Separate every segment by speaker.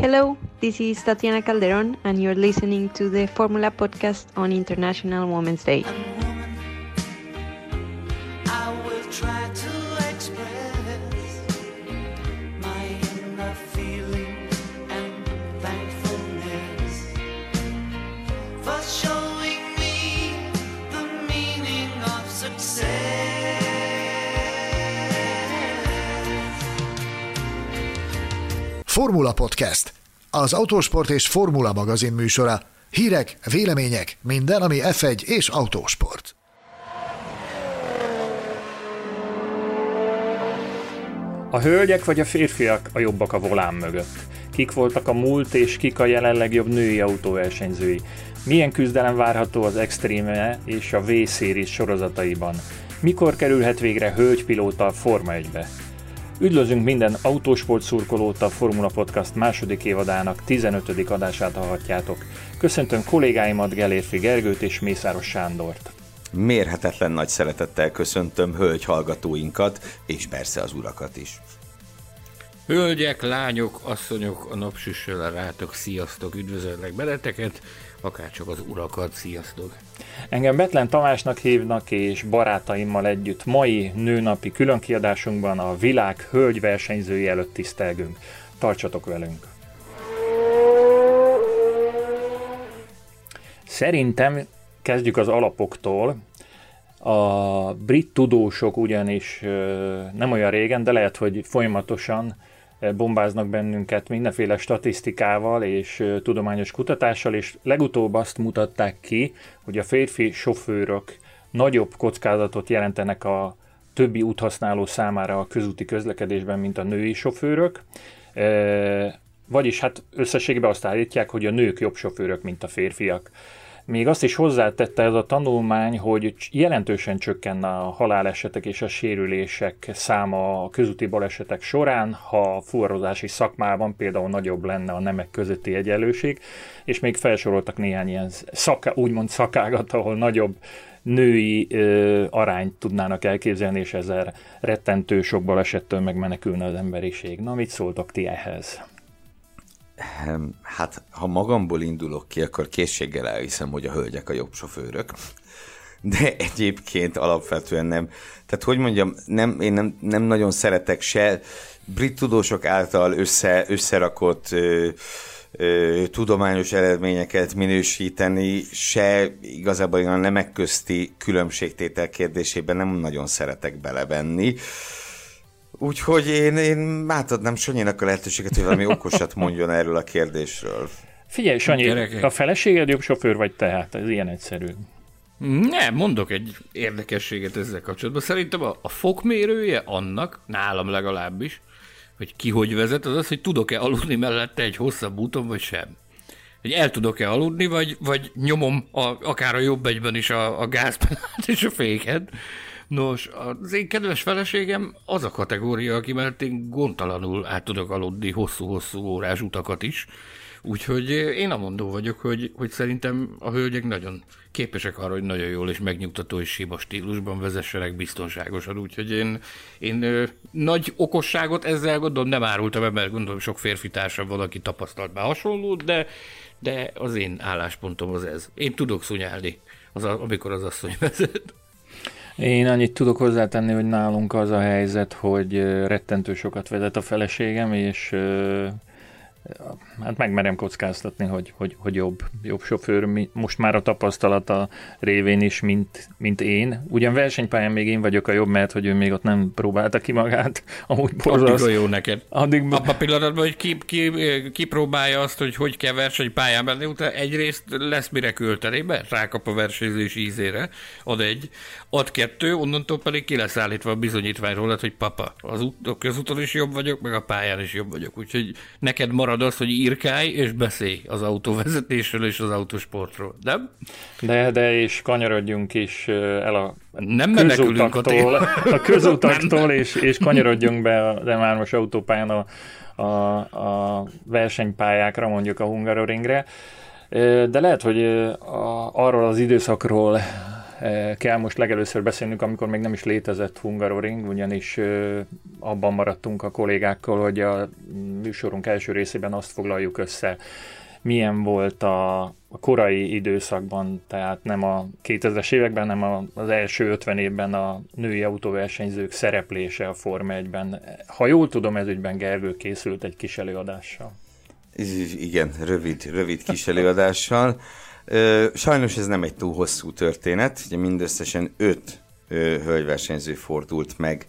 Speaker 1: Hello, this is Tatiana Calderon, and you're listening to the Formula Podcast on International Women's Day.
Speaker 2: Formula Podcast, az autósport és formula magazin műsora. Hírek, vélemények, minden, ami F1 és autósport.
Speaker 3: A hölgyek vagy a férfiak a jobbak a volán mögött? Kik voltak a múlt és kik a jelenleg jobb női autóversenyzői? Milyen küzdelem várható az Extreme és a V-Series sorozataiban? Mikor kerülhet végre hölgypilóta a Forma 1-be? Üdvözlünk minden autósport szurkolót a Formula Podcast második évadának 15. adását hallhatjátok. Köszöntöm kollégáimat Gelérfi Gergőt és Mészáros Sándort.
Speaker 4: Mérhetetlen nagy szeretettel köszöntöm hölgy hallgatóinkat, és persze az urakat is.
Speaker 5: Hölgyek, lányok, asszonyok, a napsüssel rátok, sziasztok, üdvözöllek beleteket, akárcsak az urakat, sziasztok.
Speaker 3: Engem Betlen Tamásnak hívnak, és barátaimmal együtt mai nőnapi különkiadásunkban a világ hölgy versenyzői előtt tisztelgünk. Tartsatok velünk! Szerintem kezdjük az alapoktól. A brit tudósok ugyanis nem olyan régen, de lehet, hogy folyamatosan bombáznak bennünket mindenféle statisztikával és tudományos kutatással, és legutóbb azt mutatták ki, hogy a férfi sofőrök nagyobb kockázatot jelentenek a többi úthasználó számára a közúti közlekedésben, mint a női sofőrök. Vagyis hát összességében azt állítják, hogy a nők jobb sofőrök, mint a férfiak. Még azt is hozzátette ez a tanulmány, hogy jelentősen csökkenne a halálesetek és a sérülések száma a közúti balesetek során, ha a fuvarozási szakmában például nagyobb lenne a nemek közötti egyenlőség, és még felsoroltak néhány ilyen szaka, úgymond szakágat, ahol nagyobb női ö, arányt tudnának elképzelni, és ezzel rettentő sok balesettől megmenekülne az emberiség. Na, mit szóltak ti ehhez?
Speaker 4: Ehm, Hát, ha magamból indulok ki, akkor készséggel elhiszem, hogy a hölgyek a jobb sofőrök. De egyébként alapvetően nem. Tehát, hogy mondjam, nem, én nem, nem nagyon szeretek se brit tudósok által össze, összerakott ö, ö, tudományos eredményeket minősíteni, se igazából a nemek közti különbségtétel kérdésében nem nagyon szeretek belevenni. Úgyhogy én, én átadnám Sanyinak a lehetőséget, hogy valami okosat mondjon erről a kérdésről.
Speaker 3: Figyelj, Sanyi,
Speaker 5: Gyerekek.
Speaker 3: a feleséged jobb sofőr vagy te? Hát ez ilyen egyszerű.
Speaker 5: Nem, mondok egy érdekességet ezzel kapcsolatban. Szerintem a, a fokmérője annak, nálam legalábbis, hogy ki hogy vezet, az az, hogy tudok-e aludni mellette egy hosszabb úton, vagy sem. Hogy el tudok-e aludni, vagy, vagy nyomom a, akár a jobb egyben is a, a gázpedát és a féket. Nos, az én kedves feleségem az a kategória, aki mellett én gondtalanul át tudok aludni hosszú-hosszú órás utakat is. Úgyhogy én amondó vagyok, hogy, hogy szerintem a hölgyek nagyon képesek arra, hogy nagyon jól és megnyugtató és sima stílusban vezessenek biztonságosan. Úgyhogy én, én nagy okosságot ezzel gondolom nem árultam el, mert gondolom sok férfi társam van, aki tapasztalt már hasonlót, de, de az én álláspontom az ez. Én tudok szunyálni, az, a- amikor az asszony vezet.
Speaker 3: Én annyit tudok hozzátenni, hogy nálunk az a helyzet, hogy rettentő sokat vezet a feleségem, és hát megmerem kockáztatni, hogy, hogy, hogy jobb, jobb sofőr, most már a tapasztalata révén is, mint, mint én. Ugyan versenypályán még én vagyok a jobb, mert hogy ő még ott nem próbálta ki magát, amúgy
Speaker 5: Addig
Speaker 3: borzaszt.
Speaker 5: a jó neked.
Speaker 3: Addig,
Speaker 5: Abban a pillanatban, hogy ki, ki, kipróbálja azt, hogy hogy kell versenypályán menni, utána egyrészt lesz mire költeni, mert rákap a versenyzés ízére, ad egy, ad kettő, onnantól pedig ki lesz állítva a bizonyítvány rólad, hogy papa, az út, a közúton is jobb vagyok, meg a pályán is jobb vagyok. Úgyhogy neked marad az, hogy írkálj és beszélj az autóvezetésről és az autósportról. Nem?
Speaker 3: de, de és kanyarodjunk is el a
Speaker 5: Nem a
Speaker 3: közutaktól,
Speaker 5: témától.
Speaker 3: a közutaktól és, és kanyarodjunk be a M3-as autópályán a, a, a versenypályákra, mondjuk a Hungaroringre. De lehet, hogy a, arról az időszakról kell most legelőször beszélnünk, amikor még nem is létezett Hungaroring, ugyanis eh, abban maradtunk a kollégákkal, hogy a műsorunk első részében azt foglaljuk össze, milyen volt a, a korai időszakban, tehát nem a 2000-es években, hanem az első 50 évben a női autóversenyzők szereplése a Forma 1-ben. Ha jól tudom, ez ügyben Gergő készült egy kis előadással.
Speaker 4: Igen, rövid, rövid kis előadással. Sajnos ez nem egy túl hosszú történet, ugye mindösszesen öt hölgyversenyző fordult meg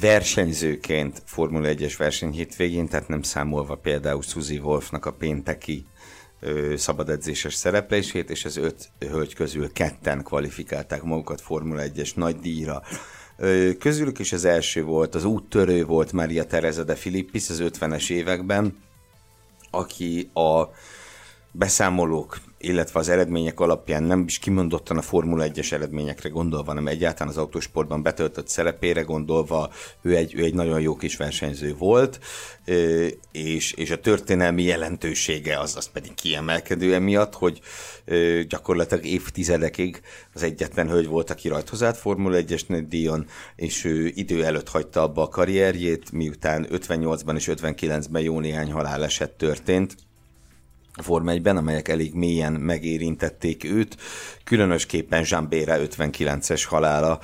Speaker 4: versenyzőként Formula 1-es verseny hétvégén, tehát nem számolva például Suzy Wolfnak a pénteki szabadedzéses szereplését, és az öt hölgy közül ketten kvalifikálták magukat Formula 1-es nagy díjra. Közülük is az első volt, az úttörő volt Maria Teresa de Filippis az 50-es években, aki a beszámolók illetve az eredmények alapján nem is kimondottan a Formula 1-es eredményekre gondolva, hanem egyáltalán az autósportban betöltött szerepére gondolva, ő egy, ő egy nagyon jó kis versenyző volt, és, és a történelmi jelentősége az, az pedig kiemelkedő emiatt, hogy gyakorlatilag évtizedekig az egyetlen hölgy volt, aki rajt állt Formula 1-es díjon, és ő idő előtt hagyta abba a karrierjét, miután 58-ban és 59-ben jó néhány haláleset történt, Forma 1 amelyek elég mélyen megérintették őt, különösképpen Zsambére 59-es halála,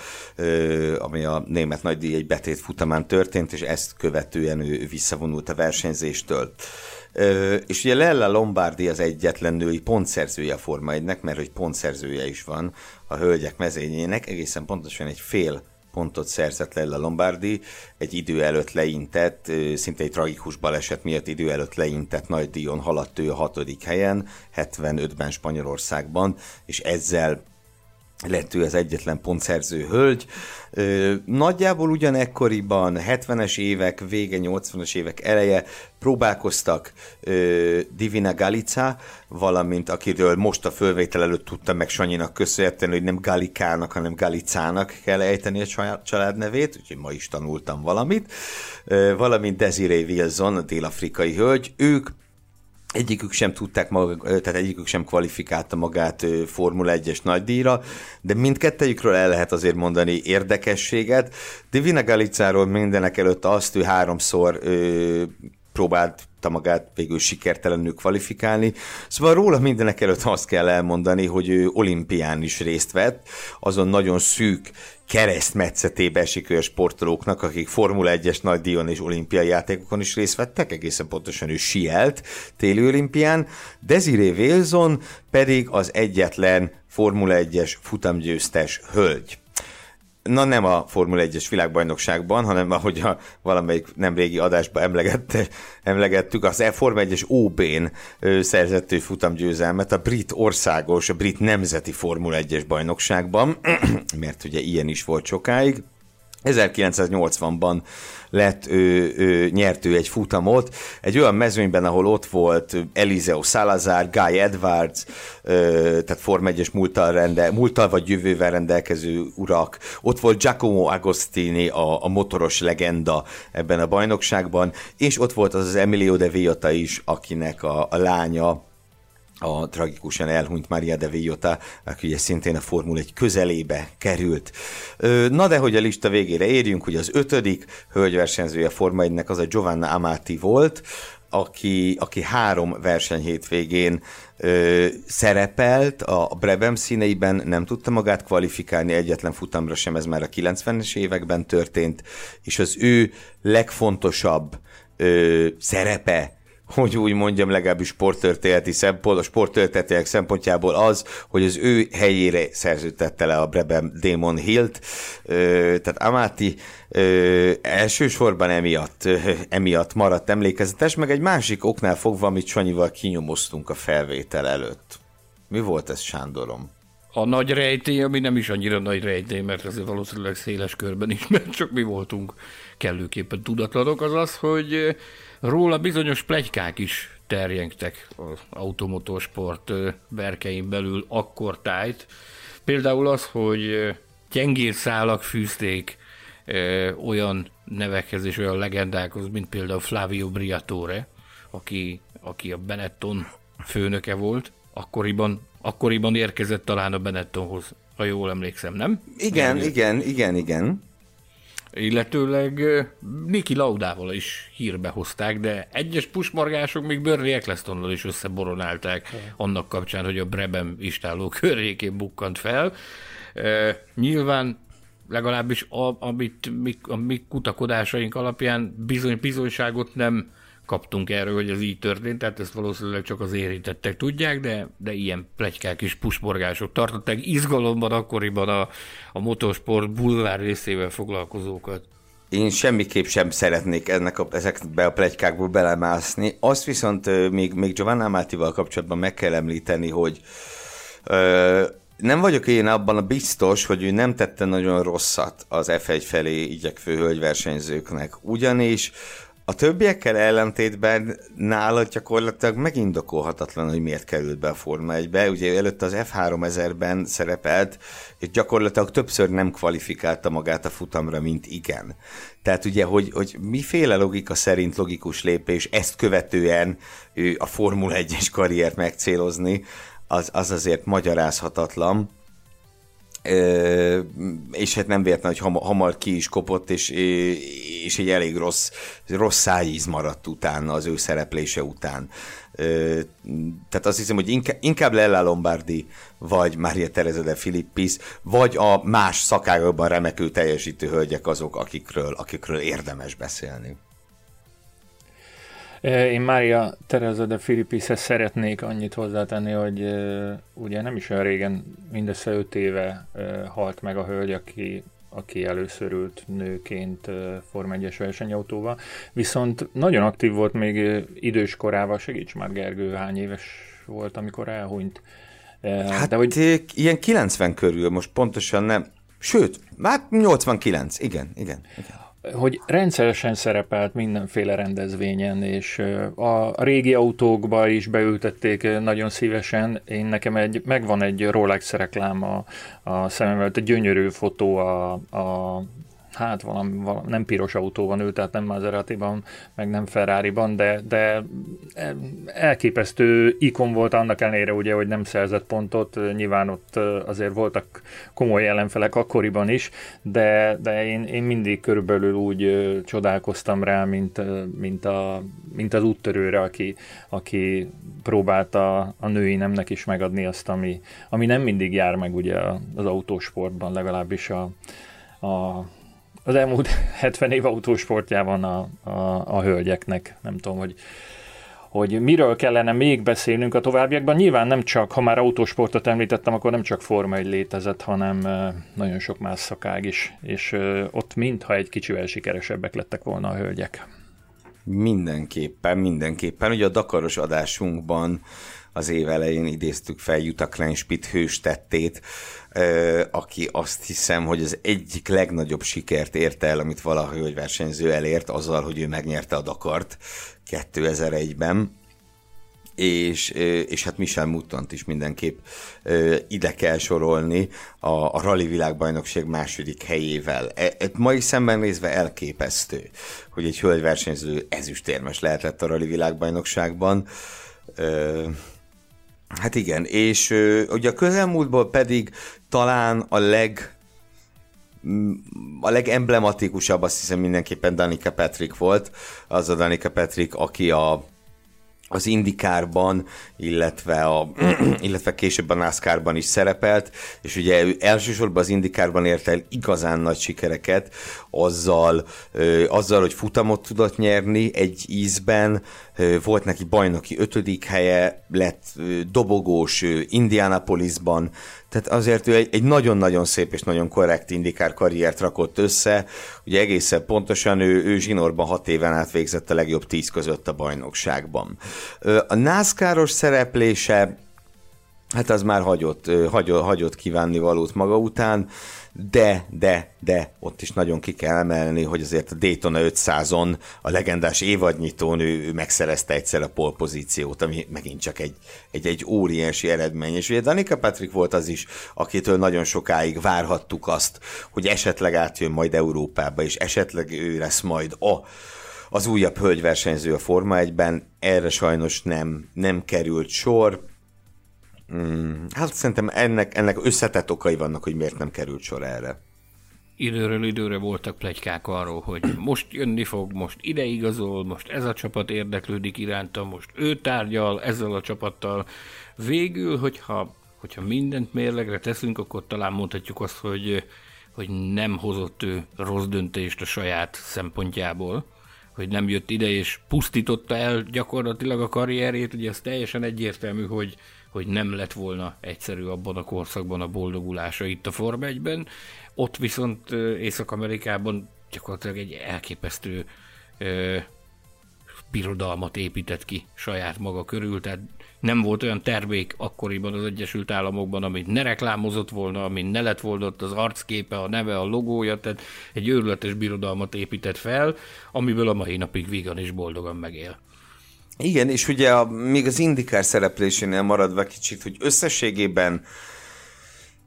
Speaker 4: ami a német nagydíj egy betét futamán történt, és ezt követően ő visszavonult a versenyzéstől. És ugye Lella Lombardi az egyetlen női pontszerzője a Forma 1-nek, mert hogy pontszerzője is van a hölgyek mezényének, egészen pontosan egy fél pontot szerzett le a Lombardi, egy idő előtt leintett, szinte egy tragikus baleset miatt idő előtt leintett nagy díjon haladt ő a hatodik helyen, 75-ben Spanyolországban, és ezzel lett ő az egyetlen pontszerző hölgy. Nagyjából ugyanekkoriban, 70-es évek vége, 80-as évek eleje próbálkoztak Divina Galica, valamint akiről most a fölvétel előtt tudtam meg Sanyinak köszönhetően, hogy nem Galikának, hanem Galicának kell ejteni a család nevét, úgyhogy ma is tanultam valamit, valamint Desiree Wilson, a dél-afrikai hölgy, ők Egyikük sem tudták maga, tehát egyikük sem kvalifikálta magát Formula 1-es nagydíjra, de mindkettejükről el lehet azért mondani érdekességet. Divina Galicáról mindenek előtt azt, ő háromszor ö, próbálta magát végül sikertelenül kvalifikálni. Szóval róla mindenek előtt azt kell elmondani, hogy ő olimpián is részt vett, azon nagyon szűk keresztmetszetébe esik a sportolóknak, akik Formula 1-es nagy díjon és olimpiai játékokon is részt vettek, egészen pontosan ő sielt téli olimpián, Desiree Wilson pedig az egyetlen Formula 1-es futamgyőztes hölgy na nem a Formula 1-es világbajnokságban, hanem ahogy a valamelyik nem régi adásban emlegette, emlegettük, az e Forma 1-es OB-n szerzett futamgyőzelmet a brit országos, a brit nemzeti Formula 1-es bajnokságban, mert ugye ilyen is volt sokáig. 1980-ban lett, ő, ő, nyert ő egy futamot, egy olyan mezőnyben, ahol ott volt Eliseo Salazar, Guy Edwards, ö, tehát Form 1-es múltal, rende, múltal vagy jövővel rendelkező urak, ott volt Giacomo Agostini, a, a motoros legenda ebben a bajnokságban, és ott volt az az Emilio de Villota is, akinek a, a lánya a tragikusan elhunyt Maria de Villota, aki ugye szintén a Formula egy közelébe került. Na de, hogy a lista végére érjünk, hogy az ötödik hölgyversenyzője a Forma 1 az a Giovanna Amati volt, aki, aki három verseny hétvégén ö, szerepelt, a Brabham színeiben nem tudta magát kvalifikálni egyetlen futamra sem, ez már a 90-es években történt, és az ő legfontosabb ö, szerepe hogy úgy mondjam, legalábbis sporttörténeti szempont, a sporttörténetek szempontjából az, hogy az ő helyére szerződtette le a Brabham Damon Hilt, tehát Amati elsősorban emiatt, emiatt maradt emlékezetes, meg egy másik oknál fogva, amit Sanyival kinyomoztunk a felvétel előtt. Mi volt ez, Sándorom?
Speaker 5: A nagy rejtély, ami nem is annyira nagy rejtély, mert azért valószínűleg széles körben is, mert csak mi voltunk kellőképpen tudatlanok, az az, hogy Róla bizonyos plegykák is terjengtek az automotorsport berkein belül akkor tájt. Például az, hogy gyengérszálak fűzték olyan nevekhez és olyan legendákhoz, mint például Flavio Briatore, aki, aki a Benetton főnöke volt akkoriban, akkoriban érkezett talán a Benettonhoz, ha jól emlékszem, nem?
Speaker 4: Igen, igen, igen, igen.
Speaker 5: Illetőleg Niki Laudával is hírbe hozták, de egyes pusmargások még Burnley Ecclestonnal is összeboronálták annak kapcsán, hogy a Breben istáló környékén bukkant fel. Ö, Nyilván legalábbis a, amit mi, a mi kutakodásaink alapján bizony, bizonyságot nem kaptunk erről, hogy ez így történt, tehát ezt valószínűleg csak az érintettek tudják, de, de ilyen plegykák és pusborgások tartották izgalomban akkoriban a, a motorsport bulvár részével foglalkozókat.
Speaker 4: Én semmiképp sem szeretnék ennek a, ezekbe a plegykákból belemászni. Azt viszont még, még Giovanna Amátival kapcsolatban meg kell említeni, hogy ö, nem vagyok én abban a biztos, hogy ő nem tette nagyon rosszat az F1 felé igyekvő hölgyversenyzőknek. Ugyanis a többiekkel ellentétben nála gyakorlatilag megindokolhatatlan, hogy miért került be a Forma 1-be. Ugye előtt az F3000-ben szerepelt, és gyakorlatilag többször nem kvalifikálta magát a futamra, mint igen. Tehát ugye, hogy, hogy miféle logika szerint logikus lépés ezt követően ő a Formula 1-es karriert megcélozni, az, az azért magyarázhatatlan. És hát nem véletlen, hogy hamar, hamar ki is kopott, és, és egy elég rossz, rossz szájíz maradt utána, az ő szereplése után. Ö, tehát azt hiszem, hogy inkább, inkább Lella Lombardi, vagy Maria Teresa de Filippis, vagy a más szakágokban remekül teljesítő hölgyek azok, akikről, akikről érdemes beszélni.
Speaker 3: Én Mária Teresa de Filippishez szeretnék annyit hozzátenni, hogy ugye nem is olyan régen, mindössze öt éve ö, halt meg a hölgy, aki, aki először ült nőként Form 1-es versenyautóval, viszont nagyon aktív volt még idős korával, segíts már Gergő, hány éves volt, amikor elhunyt.
Speaker 4: Hát, De hogy... ilyen 90 körül, most pontosan nem. Sőt, hát 89, igen, igen. igen.
Speaker 3: Hogy rendszeresen szerepelt mindenféle rendezvényen, és a régi autókba is beültették nagyon szívesen. Én nekem egy, megvan egy Rolex reklám a, a szemem előtt, egy gyönyörű fotó a, a hát valami, valami, nem piros autó van ő, tehát nem Maserati-ban, meg nem Ferrari-ban, de, de elképesztő ikon volt annak ellenére, ugye, hogy nem szerzett pontot, nyilván ott azért voltak komoly ellenfelek akkoriban is, de, de én, én mindig körülbelül úgy csodálkoztam rá, mint, mint, a, mint az úttörőre, aki, aki próbálta a női nemnek is megadni azt, ami, ami nem mindig jár meg ugye az autósportban, legalábbis a, a az elmúlt 70 év autósportjában a, a, a hölgyeknek. Nem tudom, hogy, hogy miről kellene még beszélnünk a továbbiakban. Nyilván nem csak, ha már autósportot említettem, akkor nem csak Forma 1 létezett, hanem nagyon sok más szakág is, és ott mintha egy kicsivel sikeresebbek lettek volna a hölgyek.
Speaker 4: Mindenképpen, mindenképpen. Ugye a Dakaros adásunkban az év elején idéztük fel Jutta Kleinspitt hőstettét, aki azt hiszem, hogy az egyik legnagyobb sikert érte el, amit valaha hölgyversenyző elért, azzal, hogy ő megnyerte a Dakart 2001-ben és, és hát Michel Muttant is mindenképp ide kell sorolni a, a rally világbajnokság második helyével. E, e, mai szemben nézve elképesztő, hogy egy hölgyversenyző ezüstérmes lehetett a rally világbajnokságban. Ö, Hát igen, és ugye a közelmúltból pedig talán a leg m, a legemblematikusabb azt hiszem mindenképpen Danica Patrick volt, az a Danica Patrick, aki a az Indikárban, illetve, a, illetve később a NASCAR-ban is szerepelt, és ugye ő elsősorban az Indikárban ért el igazán nagy sikereket, azzal, ö, azzal, hogy futamot tudott nyerni egy ízben, volt neki bajnoki ötödik helye, lett dobogós Indianapolisban, tehát azért ő egy, nagyon-nagyon szép és nagyon korrekt indikár karriert rakott össze. Ugye egészen pontosan ő, ő zsinórban hat éven át végzett a legjobb tíz között a bajnokságban. A NASCAR-os szereplése Hát az már hagyott, hagyott, hagyott kívánni valót maga után, de, de, de, ott is nagyon ki kell emelni, hogy azért a Daytona 500-on a legendás évadnyitón ő, ő megszerezte egyszer a polpozíciót, ami megint csak egy, egy, egy óriási eredmény. És ugye Danica Patrick volt az is, akitől nagyon sokáig várhattuk azt, hogy esetleg átjön majd Európába, és esetleg ő lesz majd a az újabb hölgyversenyző a Forma 1-ben, erre sajnos nem, nem került sor, Mm, hát szerintem ennek, ennek összetett okai vannak, hogy miért nem került sor erre.
Speaker 5: Időről időre voltak plegykák arról, hogy most jönni fog, most ide igazol, most ez a csapat érdeklődik iránta, most ő tárgyal ezzel a csapattal. Végül, hogyha, hogyha mindent mérlegre teszünk, akkor talán mondhatjuk azt, hogy, hogy nem hozott ő rossz döntést a saját szempontjából, hogy nem jött ide és pusztította el gyakorlatilag a karrierét, ugye ez teljesen egyértelmű, hogy, hogy nem lett volna egyszerű abban a korszakban a boldogulása itt a Form 1-ben. Ott viszont Észak-Amerikában gyakorlatilag egy elképesztő ö, birodalmat épített ki saját maga körül, tehát nem volt olyan termék akkoriban az Egyesült Államokban, amit ne reklámozott volna, amit ne lett volna ott az arcképe, a neve, a logója, tehát egy őrületes birodalmat épített fel, amiből a mai napig vígan és boldogan megél.
Speaker 4: Igen, és ugye a, még az indikár szereplésénél maradva kicsit, hogy összességében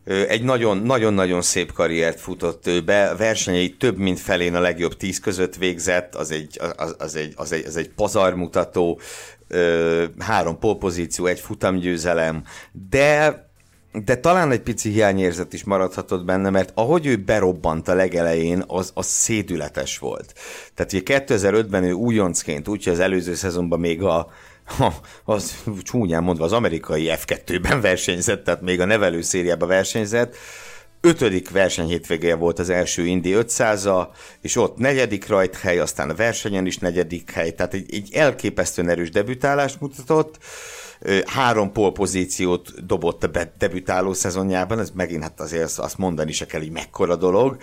Speaker 4: egy nagyon- nagyon-nagyon szép karriert futott ő be, versenyei több mint felén a legjobb tíz között végzett, az egy, az, az egy, az egy, az egy pazarmutató, három polpozíció, egy futamgyőzelem, de de talán egy pici hiányérzet is maradhatott benne, mert ahogy ő berobbant a legelején, az, az szédületes volt. Tehát ugye 2005-ben ő újoncként, úgyhogy az előző szezonban még a, ha, az csúnyán mondva az amerikai F2-ben versenyzett, tehát még a nevelő szériában versenyzett, ötödik verseny hétvégéje volt az első Indi 500-a, és ott negyedik rajthely, aztán a versenyen is negyedik hely, tehát egy, egy elképesztően erős debütálást mutatott, három polpozíciót dobott a debütáló szezonjában, ez megint hát azért azt mondani se kell, hogy mekkora dolog,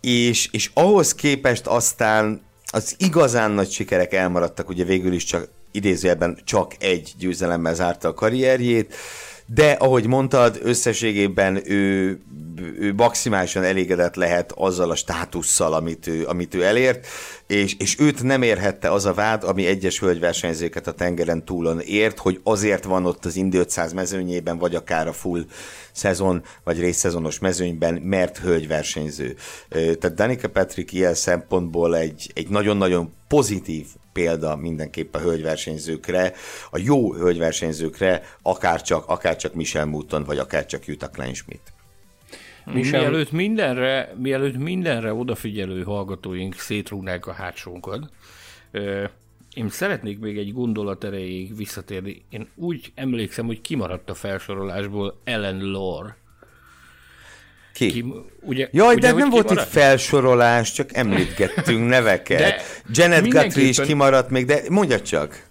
Speaker 4: és, és ahhoz képest aztán az igazán nagy sikerek elmaradtak, ugye végül is csak idézőjelben csak egy győzelemmel zárta a karrierjét, de ahogy mondtad, összességében ő, ő maximálisan elégedett lehet azzal a státusszal, amit ő, amit ő elért, és, és őt nem érhette az a vád, ami egyes hölgyversenyzőket a tengeren túlon ért, hogy azért van ott az Indi 500 mezőnyében, vagy akár a full szezon, vagy részszezonos mezőnyben, mert hölgyversenyző. Tehát Danica Patrick ilyen szempontból egy, egy nagyon-nagyon pozitív példa mindenképp a hölgyversenyzőkre, a jó hölgyversenyzőkre, akár csak, akár csak Michelle Mouton, vagy akár csak Jutta Kleinschmidt.
Speaker 5: Michel... Mielőtt mindenre, mielőtt mindenre odafigyelő hallgatóink szétrúgnák a hátsónkat, én szeretnék még egy gondolat erejéig visszatérni. Én úgy emlékszem, hogy kimaradt a felsorolásból Ellen Lore.
Speaker 4: Ki?
Speaker 5: Ki, ugye,
Speaker 4: Jaj,
Speaker 5: ugye,
Speaker 4: de nem volt itt felsorolás, csak említgettünk neveket.
Speaker 5: De
Speaker 4: Janet Guthrie is
Speaker 5: mindenképpen-
Speaker 4: kimaradt még, de mondja csak.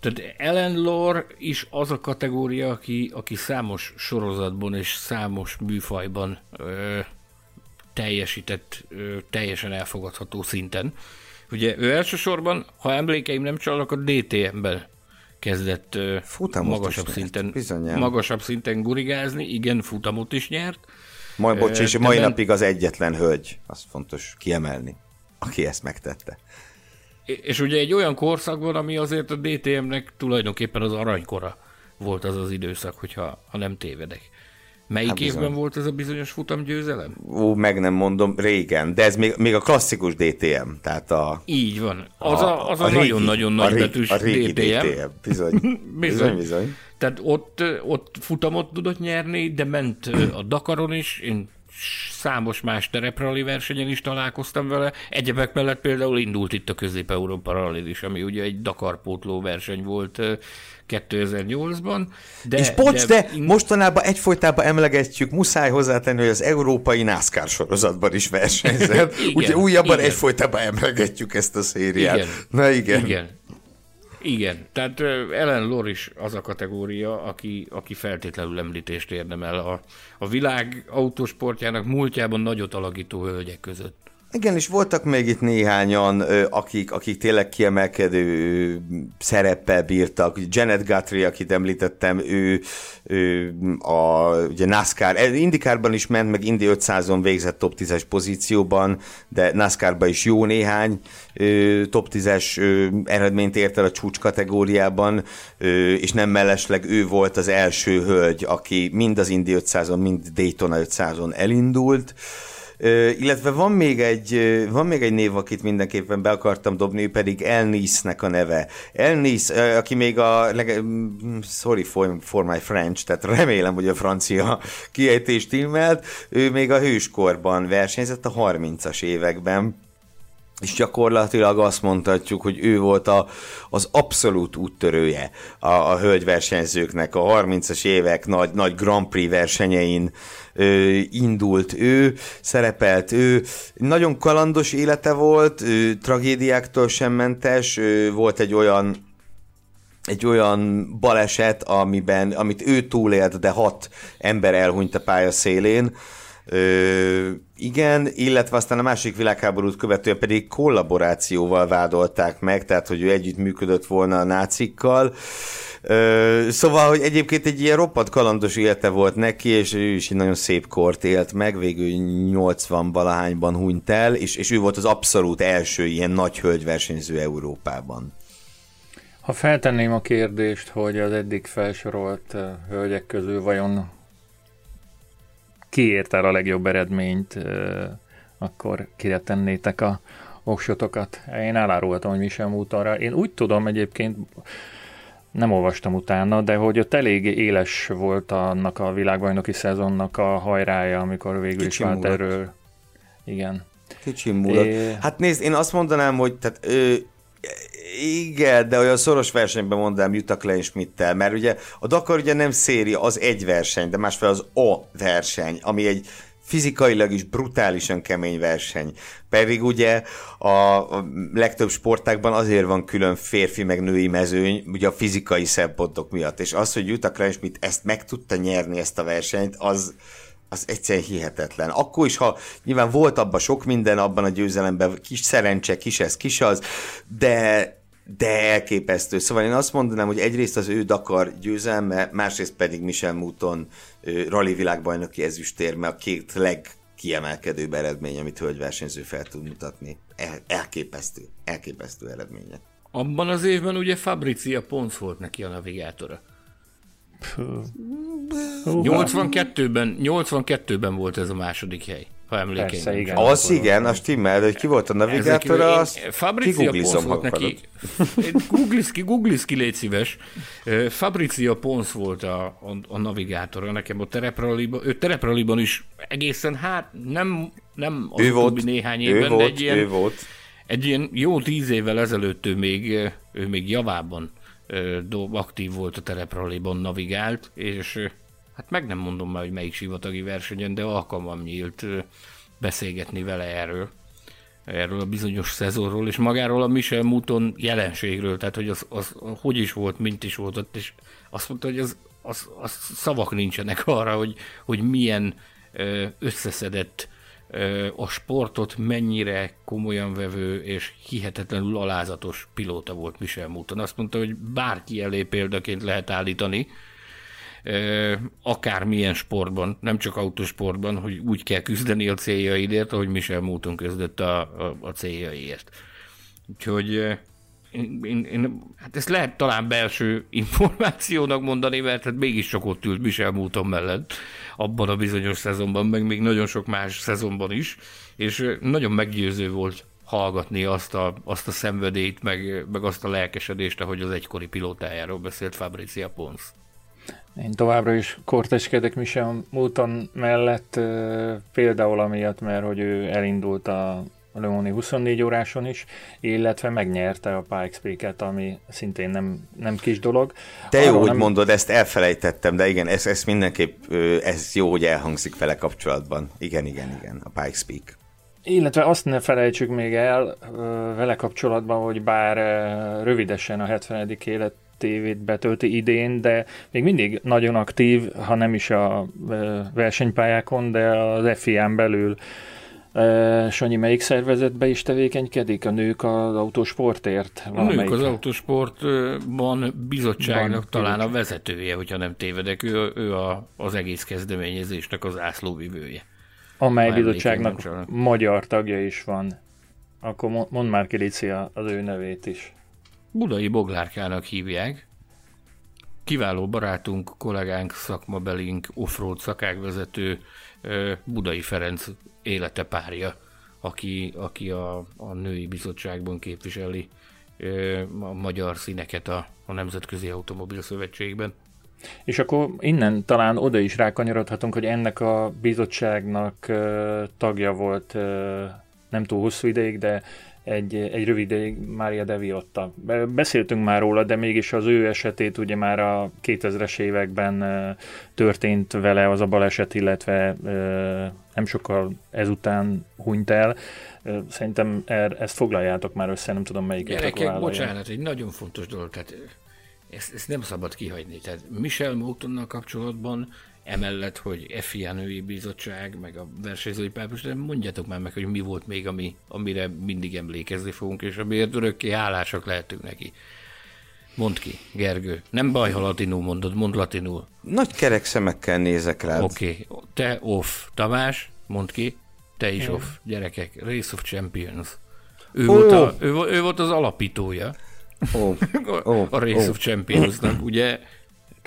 Speaker 5: Tehát Ellen Lore is az a kategória, aki, aki számos sorozatban és számos műfajban ö, teljesített ö, teljesen elfogadható szinten. Ugye ő elsősorban, ha emlékeim nem csalnak, a DTM-ben kezdett
Speaker 4: Futamot
Speaker 5: magasabb
Speaker 4: nyert,
Speaker 5: szinten,
Speaker 4: bizonyám.
Speaker 5: magasabb szinten gurigázni, igen, futamot is nyert.
Speaker 4: Majd, bocs, és mai napig az egyetlen hölgy, az fontos kiemelni, aki ezt megtette.
Speaker 5: És ugye egy olyan korszakban, ami azért a DTM-nek tulajdonképpen az aranykora volt az az időszak, hogyha ha nem tévedek. Melyik
Speaker 4: Hát bizony.
Speaker 5: évben volt ez a bizonyos futamgyőzelem?
Speaker 4: Ó, meg nem mondom, régen, de ez még, még a klasszikus DTM, tehát a...
Speaker 5: Így van. Az a, az a,
Speaker 4: régi-
Speaker 5: nagyon-nagyon
Speaker 4: a régi-
Speaker 5: nagybetűs
Speaker 4: A régi
Speaker 5: DTM.
Speaker 4: DTM, bizony. bizony, bizony.
Speaker 5: Tehát ott, ott futamot tudott nyerni, de ment a Dakaron is, én számos más tereprali versenyen is találkoztam vele. Egyebek mellett például indult itt a Közép-Európa Rally is, ami ugye egy Dakar pótló verseny volt ö, 2008-ban. De,
Speaker 4: És bocs, de
Speaker 5: in-
Speaker 4: mostanában egyfolytában emlegetjük, muszáj hozzátenni, hogy az európai NASCAR sorozatban is versenyzett.
Speaker 5: Igen,
Speaker 4: Ugye újabban
Speaker 5: igen.
Speaker 4: egyfolytában emlegetjük ezt a szériát.
Speaker 5: Igen.
Speaker 4: Na igen.
Speaker 5: Igen. Igen, tehát Ellen Lor is az a kategória, aki, aki feltétlenül említést érdemel a, a világ autósportjának múltjában nagyot alakító hölgyek között.
Speaker 4: Igen, és voltak még itt néhányan, akik, akik tényleg kiemelkedő szereppel bírtak. Janet Guthrie, akit említettem, ő, ő a ugye NASCAR, IndyCarban is ment, meg Indy 500-on végzett top 10-es pozícióban, de NASCAR-ban is jó néhány top 10-es ö, eredményt ért el a csúcs kategóriában, és nem mellesleg ő volt az első hölgy, aki mind az Indy 500-on, mind Daytona 500-on elindult. Illetve van még, egy, van még egy név, akit mindenképpen be akartam dobni, ő pedig Elnice-nek a neve. Elnice, ö, aki még a, sorry for, for my French, tehát remélem, hogy a francia kiejtést timmelt, ő még a hőskorban versenyzett a 30-as években és gyakorlatilag azt mondhatjuk, hogy ő volt a, az abszolút úttörője a, a hölgyversenyzőknek a 30-as évek nagy, nagy Grand Prix versenyein ö, indult ő, szerepelt ő. Nagyon kalandos élete volt, ő, tragédiáktól sem mentes, ő, volt egy olyan egy olyan baleset, amiben, amit ő túlélt, de hat ember elhunyt a pálya szélén. Ö, igen, illetve aztán a másik világháborút követően pedig kollaborációval vádolták meg, tehát hogy ő együtt működött volna a nácikkal. Ö, szóval, hogy egyébként egy ilyen roppant kalandos élete volt neki, és ő is egy nagyon szép kort élt meg, végül 80 valahányban hunyt el, és, és ő volt az abszolút első ilyen nagy hölgyversenyző Európában.
Speaker 3: Ha feltenném a kérdést, hogy az eddig felsorolt hölgyek közül vajon ki ért el a legjobb eredményt, akkor kire tennétek a oksotokat? Én elárultam, hogy Michel Moutonra. Én úgy tudom egyébként, nem olvastam utána, de hogy ott elég éles volt annak a világbajnoki szezonnak a hajrája, amikor végül is
Speaker 4: Kicsi
Speaker 3: vált erről. Igen.
Speaker 4: Kicsi múlott.
Speaker 3: É.
Speaker 4: Hát nézd, én azt mondanám, hogy tehát, ö, igen, de olyan szoros versenyben mondanám Jutta Kleinschmidt-tel, mert ugye a Dakar ugye nem széria, az egy verseny, de másfél az a verseny, ami egy fizikailag is brutálisan kemény verseny. Pedig ugye a, legtöbb sportákban azért van külön férfi meg női mezőny, ugye a fizikai szempontok miatt. És az, hogy Jutta Kleinschmidt ezt meg tudta nyerni, ezt a versenyt, az, az egyszerűen hihetetlen. Akkor is, ha nyilván volt abban sok minden, abban a győzelemben, kis szerencse, kis ez, kis az, de de elképesztő. Szóval én azt mondanám, hogy egyrészt az ő Dakar győzelme, másrészt pedig Michel Mouton rally világbajnoki ezüstérme a két legkiemelkedőbb eredmény, amit hölgyversenyző fel tud mutatni. El, elképesztő, elképesztő eredménye.
Speaker 5: Abban az évben ugye Fabrizia Pons volt neki a navigátora. 82-ben, 82-ben volt ez a második hely, ha emlékeim.
Speaker 3: Persze, igen.
Speaker 4: Az igen, a stimmel, de hogy ki volt a navigátora,
Speaker 5: Ezek-
Speaker 4: azt kiguglizom
Speaker 5: volt neki. Googliz ki, googliz ki, légy szíves. Ö, Fabrizia Pons volt a, a, a navigátora nekem a terepraliban. Ő terepraliban is egészen, hát nem, nem az
Speaker 4: ő volt,
Speaker 5: néhány
Speaker 4: ő
Speaker 5: évben, de
Speaker 4: volt,
Speaker 5: egy ilyen,
Speaker 4: ő volt.
Speaker 5: egy ilyen jó tíz évvel ezelőtt ő még, ő még javában aktív volt a terepraliban, navigált, és hát meg nem mondom már, hogy melyik sivatagi versenyen, de alkalmam nyílt beszélgetni vele erről erről a bizonyos szezonról, és magáról a Michel Mouton jelenségről, tehát hogy az, az, hogy is volt, mint is volt ott, és azt mondta, hogy az, az, az szavak nincsenek arra, hogy, hogy milyen összeszedett a sportot, mennyire komolyan vevő és hihetetlenül alázatos pilóta volt Michel Mouton. Azt mondta, hogy bárki elé példaként lehet állítani, akármilyen sportban, nem csak autósportban, hogy úgy kell küzdeni a céljaidért, ahogy Michel Mouton küzdött a, a, a céljaiért. Úgyhogy én, én, én, hát ezt lehet talán belső információnak mondani, mert hát mégis csak ott ült Michel Mouton mellett abban a bizonyos szezonban, meg még nagyon sok más szezonban is, és nagyon meggyőző volt hallgatni azt a, azt a szenvedélyt, meg, meg azt a lelkesedést, ahogy az egykori pilótájáról beszélt Fabrizia Pons.
Speaker 3: Én továbbra is korteskedek Michel Mouton mellett, például amiatt, mert hogy ő elindult a Le Mans 24 óráson is, illetve megnyerte a Peak-et, ami szintén nem, nem kis dolog.
Speaker 4: Te jó,
Speaker 3: Arról
Speaker 4: hogy
Speaker 3: nem-
Speaker 4: mondod, ezt elfelejtettem, de igen, ez, ez mindenképp, ez jó, hogy elhangzik vele kapcsolatban. Igen, igen, igen, a Peak.
Speaker 3: Illetve azt ne felejtsük még el vele kapcsolatban, hogy bár rövidesen a 70. életévét betölti idén, de még mindig nagyon aktív, ha nem is a versenypályákon, de az FIA-n belül. Sanyi, melyik szervezetbe is tevékenykedik? A nők az autósportért?
Speaker 5: A nők az autósportban bizottságnak
Speaker 3: Van
Speaker 5: talán a
Speaker 3: bizottság.
Speaker 5: vezetője, hogyha nem tévedek, ő, ő a, az egész kezdeményezésnek az ászlóvivője.
Speaker 3: Amely
Speaker 5: ha
Speaker 3: bizottságnak magyar tagja is van. Akkor mo- mondd már ki, Lici, a- az ő nevét is.
Speaker 5: Budai Boglárkának hívják. kiváló barátunk, kollégánk, szakmabelink, offroad szakágvezető, ö, Budai Ferenc élete párja, aki, aki a, a női bizottságban képviseli a magyar színeket a, a Nemzetközi Automobil Szövetségben.
Speaker 3: És akkor innen talán oda is rákanyarodhatunk, hogy ennek a bizottságnak tagja volt nem túl hosszú ideig, de egy, egy rövid ideig Mária De Viotta. Be- Beszéltünk már róla, de mégis az ő esetét ugye már a 2000-es években történt vele az a baleset, illetve nem sokkal ezután hunyt el. Szerintem er, ezt foglaljátok már össze, nem tudom melyik
Speaker 5: Gyerekek, bocsánat, egy nagyon fontos dolog, tehát ezt, ezt nem szabad kihagyni. Tehát Michel Moutonnal kapcsolatban, emellett, hogy FIA női bizottság, meg a versenyzői pápus, de mondjátok már meg, hogy mi volt még, ami, amire mindig emlékezni fogunk, és amiért örökké hálásak lehetünk neki. Mondd ki, Gergő. Nem baj, ha latinul mondod, mondd latinul.
Speaker 4: Nagy kerek szemekkel nézek rád.
Speaker 5: Oké, okay. te off. Tamás, mondd ki. Te is off. Gyerekek, Race of Champions. Ő,
Speaker 4: Ó.
Speaker 5: volt, a, ő, ő volt az alapítója a,
Speaker 4: ó,
Speaker 5: a Race
Speaker 4: ó.
Speaker 5: of Championsnak, ugye?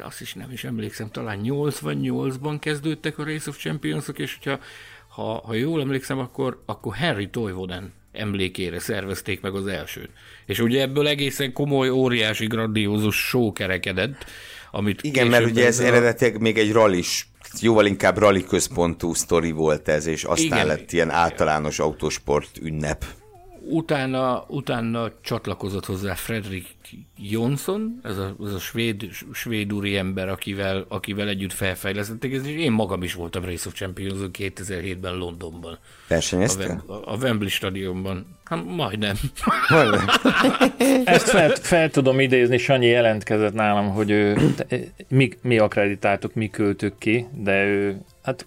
Speaker 5: Azt is nem is emlékszem, talán 88-ban kezdődtek a Race of Championsok, és hogyha, ha, ha jól emlékszem, akkor, akkor Henry Toivonen emlékére szervezték meg az elsőt. És ugye ebből egészen komoly, óriási, grandiózus show kerekedett, amit
Speaker 4: Igen, mert ugye ez
Speaker 5: a-
Speaker 4: eredetileg még egy rallis, jóval inkább rally központú sztori volt ez, és aztán
Speaker 5: Igen.
Speaker 4: lett ilyen általános autósport ünnep.
Speaker 5: Utána, utána csatlakozott hozzá Fredrik Jonsson, ez a, ez a svéd, svéd úri ember, akivel, akivel együtt felfejlesztették, és én magam is voltam Race of Champions 2007-ben Londonban, a,
Speaker 4: Versenyeztél?
Speaker 5: Wem, a Wembley stadionban. Hát majdnem.
Speaker 4: Majdnem.
Speaker 3: Ezt fel, fel tudom idézni, Sanyi jelentkezett nálam, hogy ő, te- mi, mi akreditáltuk, mi küldtük ki, de ő, hát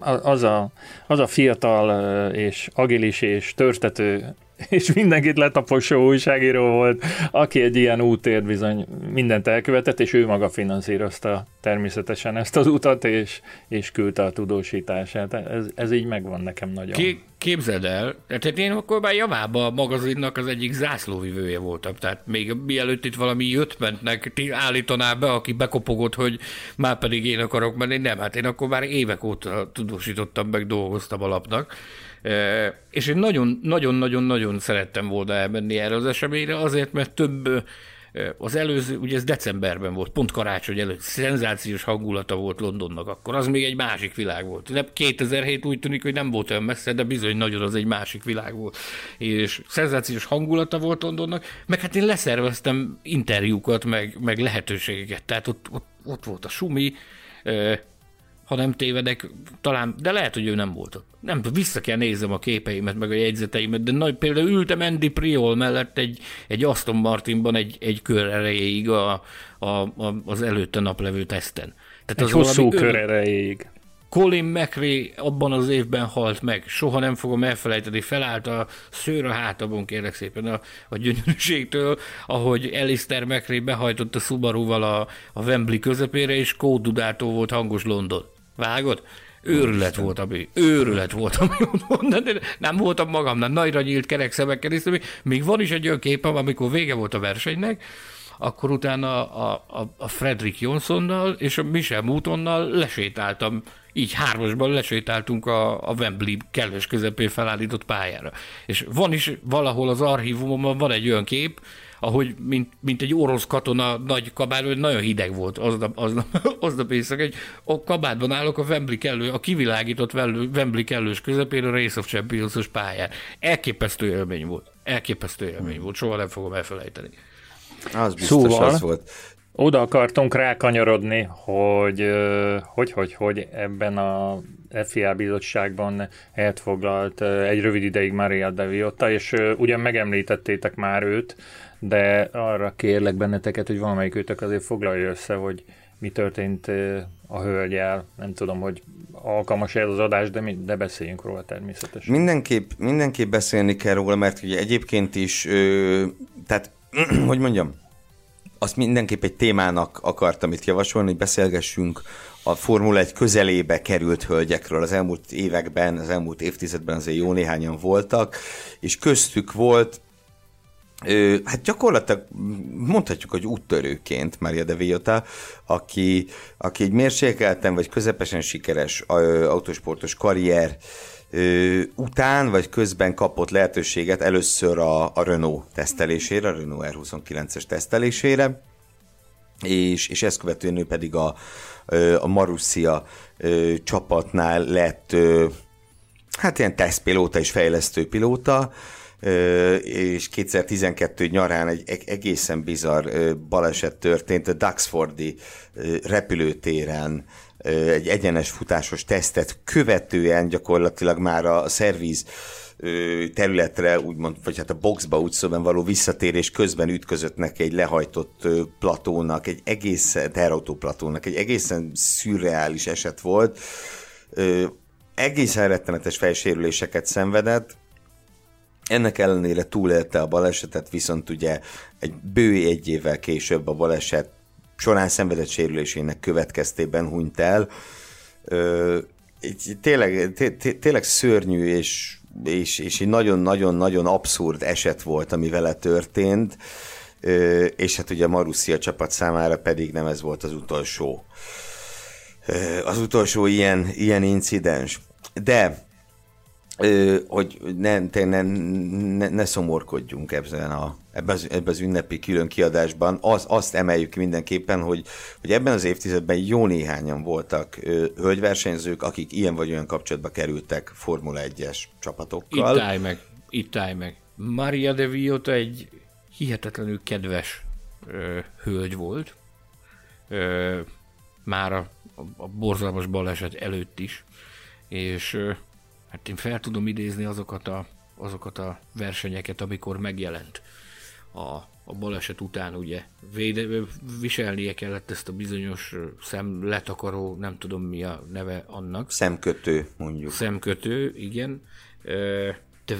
Speaker 3: a- az a, az a fiatal és agilis és törtető és mindenkit letaposó újságíró volt, aki egy ilyen útért bizony mindent elkövetett, és ő maga finanszírozta természetesen ezt az utat, és, és küldte a tudósítását. Ez, ez így megvan nekem nagyon.
Speaker 5: Ki, képzeld el, tehát én akkor már javába a magazinnak az egyik zászlóvivője voltam, tehát még mielőtt itt valami jöttmentnek ti állítaná be, aki bekopogott, hogy már pedig én akarok menni, nem, hát én akkor már évek óta tudósítottam, meg dolgoztam a lapnak, és én nagyon-nagyon-nagyon-nagyon szerettem volna elmenni erre az eseményre, azért, mert több az előző, ugye ez decemberben volt, pont karácsony előtt, szenzációs hangulata volt Londonnak akkor, az még egy másik világ volt. De 2007 úgy tűnik, hogy nem volt olyan messze, de bizony nagyon az egy másik világ volt. És szenzációs hangulata volt Londonnak, meg hát én leszerveztem interjúkat, meg, meg lehetőségeket, tehát ott, ott, ott volt a Sumi, ha nem tévedek, talán, de lehet, hogy ő nem volt ott. Nem tudom, vissza kell nézem a képeimet, meg a jegyzeteimet, de nagy, például ültem Andy Priol mellett egy, egy Aston Martinban egy, egy kör erejéig a, a, a, az előtte naplevő teszten. Tehát
Speaker 3: Egy hosszú
Speaker 5: valami
Speaker 3: kör erejéig.
Speaker 5: Colin McRae abban az évben halt meg, soha nem fogom elfelejteni, felállt a szőr a hátamon, kérlek szépen a, a gyönyörűségtől, ahogy Alistair McRae behajtott a Subaru-val a, a Wembley közepére, és kóddudától volt hangos London. Vágod? Őrület volt, ami, őrület volt, ami de nem voltam magamnál, nagyra nyílt kerek szemekkel néztem, még van is egy olyan képem, amikor vége volt a versenynek, akkor utána a, a, a Fredrik Jonssonnal és a Michel Moutonnal lesétáltam, így hármasban lesétáltunk a, a Wembley kellős közepén felállított pályára. És van is valahol az archívumomban van egy olyan kép, ahogy mint, mint egy orosz katona nagy kabátban, nagyon hideg volt aznap, aznap, aznap éjszaka, egy a kabátban állok a Wembley kellő, a kivilágított Wembley kellős közepén a Race of Champions-os pályán. Elképesztő élmény volt. Elképesztő élmény volt, soha nem fogom elfelejteni.
Speaker 4: Az biztos
Speaker 3: Szóval-
Speaker 4: az volt.
Speaker 3: Oda akartunk rákanyarodni, hogy hogy, hogy, hogy ebben a FIA bizottságban helyet foglalt egy rövid ideig Maria De Viotta, és ugyan megemlítettétek már őt, de arra kérlek benneteket, hogy valamelyik őtök azért foglalja össze, hogy mi történt a hölgyel. Nem tudom, hogy alkalmas ez az adás, de, mi, de beszéljünk róla természetesen.
Speaker 4: Mindenképp, mindenképp beszélni kell róla, mert ugye egyébként is, ö, tehát, hogy mondjam, azt mindenképp egy témának akartam itt javasolni, hogy beszélgessünk a Formula 1 közelébe került hölgyekről. Az elmúlt években, az elmúlt évtizedben azért jó néhányan voltak, és köztük volt Ö, hát gyakorlatilag mondhatjuk, hogy úttörőként Maria de Villota, aki, aki egy mérsékelten vagy közepesen sikeres autósportos karrier után vagy közben kapott lehetőséget először a, a Renault tesztelésére, a Renault R29-es tesztelésére, és, és ezt követően ő pedig a, a Marussia csapatnál lett hát ilyen tesztpilóta és fejlesztő pilóta, és 2012 nyarán egy eg- egészen bizarr baleset történt a Duxfordi repülőtéren, egy egyenes futásos tesztet követően gyakorlatilag már a szerviz területre, úgymond, vagy hát a boxba úgy való visszatérés közben ütközött neki egy lehajtott platónak, egy egészen, terautóplatónak, egy egészen szürreális eset volt. Egészen rettenetes fejsérüléseket szenvedett, ennek ellenére túlélte a balesetet, viszont ugye egy bő egy évvel később a baleset során szenvedett sérülésének következtében hunyt el. Ö, tényleg, té- té- tényleg szörnyű és, és, és egy nagyon-nagyon-nagyon abszurd eset volt, ami vele történt, Ö, és hát ugye a Marussia csapat számára pedig nem ez volt az utolsó ö, az utolsó ilyen, ilyen incidens. De hogy ne, ne, ne, ne, szomorkodjunk ebben, a, ebben, az, ebben az ünnepi külön kiadásban. Az, azt emeljük mindenképpen, hogy, hogy ebben az évtizedben jó néhányan voltak ö, hölgyversenyzők, akik ilyen vagy olyan kapcsolatba kerültek Formula 1-es csapatokkal.
Speaker 5: Itt állj meg, itt állj meg. Maria de Villota egy hihetetlenül kedves ö, hölgy volt. Ö, már a, a borzalmas baleset előtt is. És ö, hát én fel tudom idézni azokat a, azokat a versenyeket, amikor megjelent a, a baleset után, ugye. Véde, viselnie kellett ezt a bizonyos szem letakaró, nem tudom mi a neve annak
Speaker 4: Szemkötő, mondjuk.
Speaker 5: szemkötő, igen, de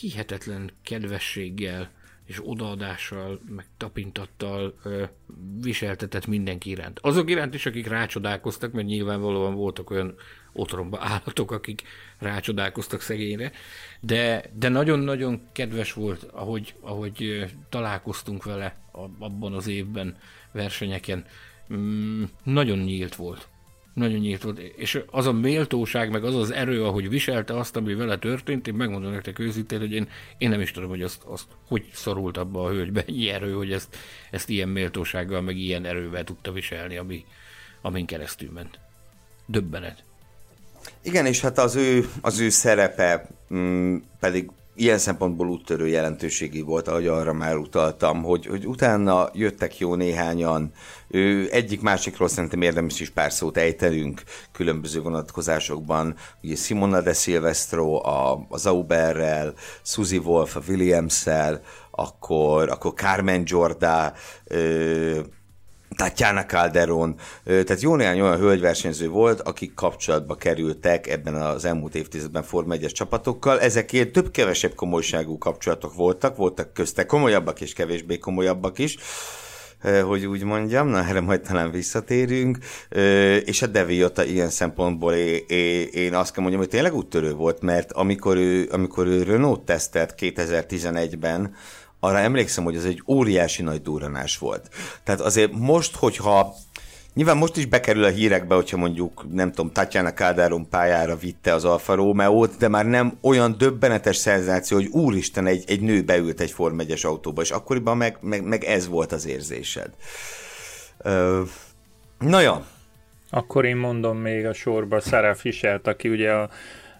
Speaker 5: hihetetlen kedvességgel és odaadással, meg tapintattal ö, viseltetett mindenki iránt. Azok iránt is, akik rácsodálkoztak, mert nyilvánvalóan voltak olyan otromba állatok, akik rácsodálkoztak szegényre, de, de nagyon-nagyon kedves volt, ahogy, ahogy találkoztunk vele abban az évben versenyeken. Mm, nagyon nyílt volt nagyon nyílt volt, és az a méltóság, meg az az erő, ahogy viselte azt, ami vele történt, én megmondom nektek őszintén, hogy én, én nem is tudom, hogy azt, azt hogy szorult abba a hölgybe ennyi erő, hogy ezt, ezt ilyen méltósággal, meg ilyen erővel tudta viselni, ami, amin keresztül ment. Döbbenet.
Speaker 4: Igen, és hát az ő, az ő szerepe mm, pedig ilyen szempontból úttörő jelentőségi volt, ahogy arra már utaltam, hogy, hogy utána jöttek jó néhányan, ő, egyik másikról szerintem érdemes is pár szót ejtenünk különböző vonatkozásokban. Ugye Simona de Silvestro a, a Zauberrel, Suzy Wolf a Williams-szel, akkor, akkor Carmen Jorda, Tatjana Calderon, tehát jó néhány olyan hölgyversenyző volt, akik kapcsolatba kerültek ebben az elmúlt évtizedben Forma 1 csapatokkal. Ezek több-kevesebb komolyságú kapcsolatok voltak, voltak közte komolyabbak és kevésbé komolyabbak is hogy úgy mondjam, na erre majd talán visszatérünk, és a Deviota ilyen szempontból én azt kell mondjam, hogy tényleg úttörő volt, mert amikor ő, amikor ő Renault tesztelt 2011-ben, arra emlékszem, hogy ez egy óriási nagy durranás volt. Tehát azért most, hogyha Nyilván most is bekerül a hírekbe, hogyha mondjuk, nem tudom, Tatjana Calderon pályára vitte az Alfa Romeo-t, de már nem olyan döbbenetes szenzáció, hogy úristen, egy, egy nő beült egy Form 1 autóba, és akkoriban meg, meg, meg ez volt az érzésed. Ö, na ja,
Speaker 3: Akkor én mondom még a sorba Sarah Fischelt, aki ugye a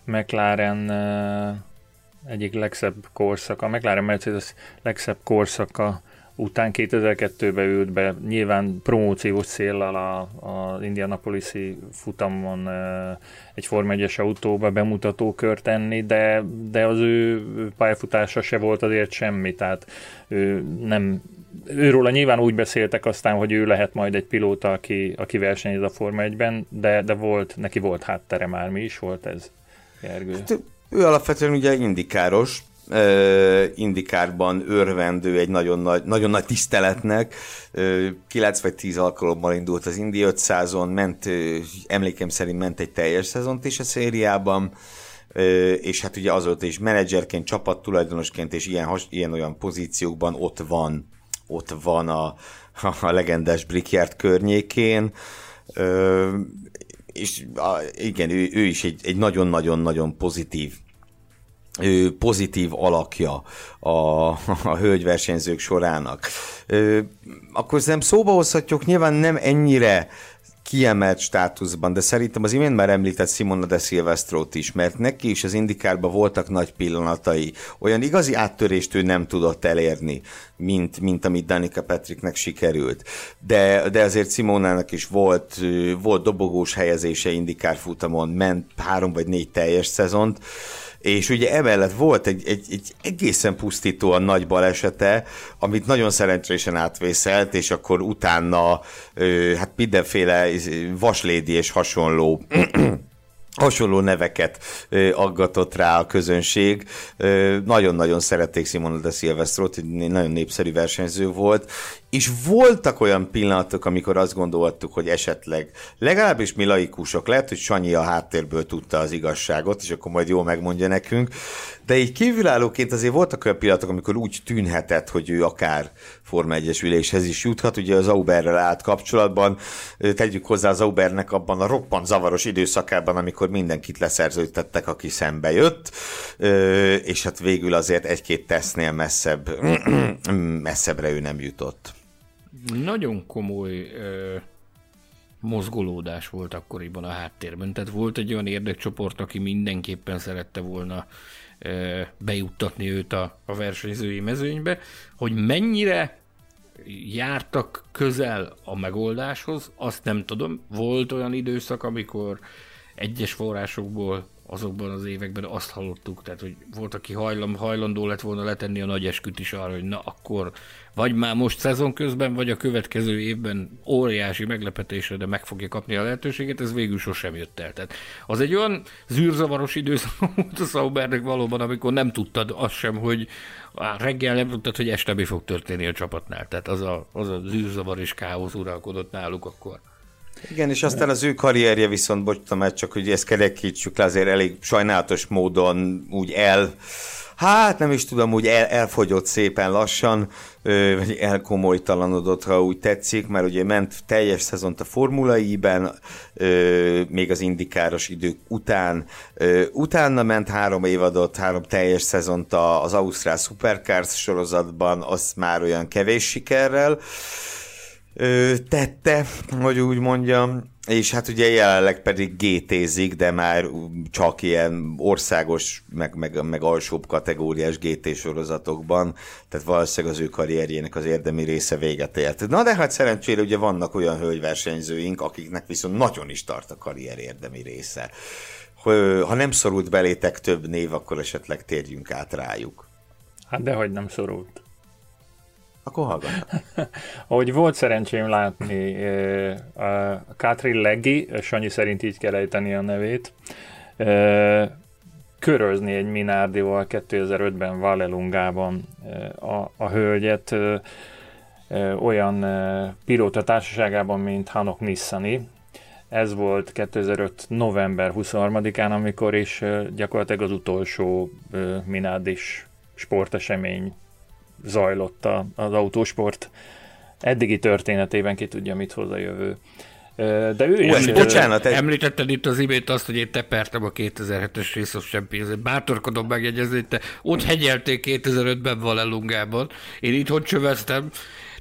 Speaker 3: McLaren egyik legszebb korszaka, a McLaren Mercedes legszebb korszaka után 2002-ben ült be, nyilván promóciós céllal a, a Indianapolisi futamon egy Form 1-es autóba bemutatókört tenni, de, de az ő pályafutása se volt azért semmi, tehát ő nem őróla nyilván úgy beszéltek aztán, hogy ő lehet majd egy pilóta, aki, aki versenyez a Forma 1-ben, de, de volt, neki volt háttere már, mi is volt ez, Gergő?
Speaker 4: Hát, ő alapvetően ugye indikáros, indikárban örvendő egy nagyon nagy, nagyon nagy tiszteletnek. Ö, 9 vagy 10 alkalommal indult az Indi 500-on, ment, emlékem szerint ment egy teljes szezont is a szériában. és hát ugye azóta is menedzserként, csapattulajdonosként és ilyen, ilyen olyan pozíciókban ott van, ott van a, a legendás Brickyard környékén, és a, igen, ő, ő is egy, nagyon-nagyon-nagyon pozitív ö, pozitív alakja a, a hölgyversenyzők sorának. Ö, akkor nem szóba hozhatjuk, nyilván nem ennyire kiemelt státuszban, de szerintem az imént már említett Simona de Silvestrót is, mert neki is az indikárban voltak nagy pillanatai. Olyan igazi áttörést ő nem tudott elérni, mint, mint amit Danica Patricknek sikerült. De, de azért Simonának is volt, volt dobogós helyezése indikár futamon, ment három vagy négy teljes szezont, és ugye emellett volt egy, egy, egy egészen pusztítóan nagy balesete, amit nagyon szerencsésen átvészelt, és akkor utána hát mindenféle vaslédi és hasonló hasonló neveket aggatott rá a közönség. Nagyon-nagyon szerették Simona de Silvestrot, egy nagyon népszerű versenyző volt, és voltak olyan pillanatok, amikor azt gondoltuk, hogy esetleg legalábbis mi laikusok, lehet, hogy Sanyi a háttérből tudta az igazságot, és akkor majd jól megmondja nekünk, de így kívülállóként azért voltak olyan pillanatok, amikor úgy tűnhetett, hogy ő akár Forma 1 üléshez is juthat. Ugye az Auberrel állt kapcsolatban, tegyük hozzá az Aubernek abban a roppant zavaros időszakában, amikor mindenkit leszerződtettek, aki szembe jött, és hát végül azért egy-két tesznél messzebb, messzebbre ő nem jutott.
Speaker 5: Nagyon komoly ö, mozgolódás volt akkoriban a háttérben. Tehát volt egy olyan érdekcsoport, aki mindenképpen szerette volna bejuttatni őt a, a versenyzői mezőnybe, hogy mennyire jártak közel a megoldáshoz, azt nem tudom. Volt olyan időszak, amikor egyes forrásokból azokban az években azt hallottuk, tehát hogy volt, aki hajlandó lett volna letenni a nagy esküt is arra, hogy na akkor vagy már most szezon közben, vagy a következő évben óriási meglepetésre, de meg fogja kapni a lehetőséget, ez végül sosem jött el. Tehát az egy olyan zűrzavaros időszak volt a Saubernek valóban, amikor nem tudtad azt sem, hogy reggel nem tudtad, hogy este mi fog történni a csapatnál. Tehát az a, az a zűrzavar és káosz uralkodott náluk akkor.
Speaker 4: Igen, és aztán az ő karrierje viszont, bocsánat, mert csak hogy ezt kerekítsük le, azért elég sajnálatos módon úgy el, hát nem is tudom, úgy el, elfogyott szépen lassan, vagy elkomolytalanodott, ha úgy tetszik, mert ugye ment teljes szezont a Formula I-ben, még az indikáros idők után, utána ment három évadot, három teljes szezont az Ausztrál Supercars sorozatban, az már olyan kevés sikerrel, tette, hogy úgy mondjam, és hát ugye jelenleg pedig GT-zik, de már csak ilyen országos, meg, meg, meg alsóbb kategóriás GT sorozatokban, tehát valószínűleg az ő karrierjének az érdemi része véget ért. Na de hát szerencsére ugye vannak olyan hölgyversenyzőink, akiknek viszont nagyon is tart a karrier érdemi része. Ha nem szorult belétek több név, akkor esetleg térjünk át rájuk.
Speaker 3: Hát dehogy nem szorult.
Speaker 4: Akkor hallgatok.
Speaker 3: Ahogy volt szerencsém látni a Katrin Leggi, Sanyi szerint így kell ejteni a nevét, körözni egy Minardival 2005-ben Vallelungában a, a hölgyet olyan pilóta társaságában, mint Hanok Nissani. Ez volt 2005. november 23-án, amikor is gyakorlatilag az utolsó Minardis sportesemény zajlott a, az autósport eddigi történetében, ki tudja, mit hoz a jövő. De ő is...
Speaker 5: Említett, bocsánat, egy... Említetted itt az imént azt, hogy én tepertem a 2007-es részos csempézet. Bátorkodom megjegyezni, hogy te ott hegyelték 2005-ben Valelungában. Én itthon csöveztem,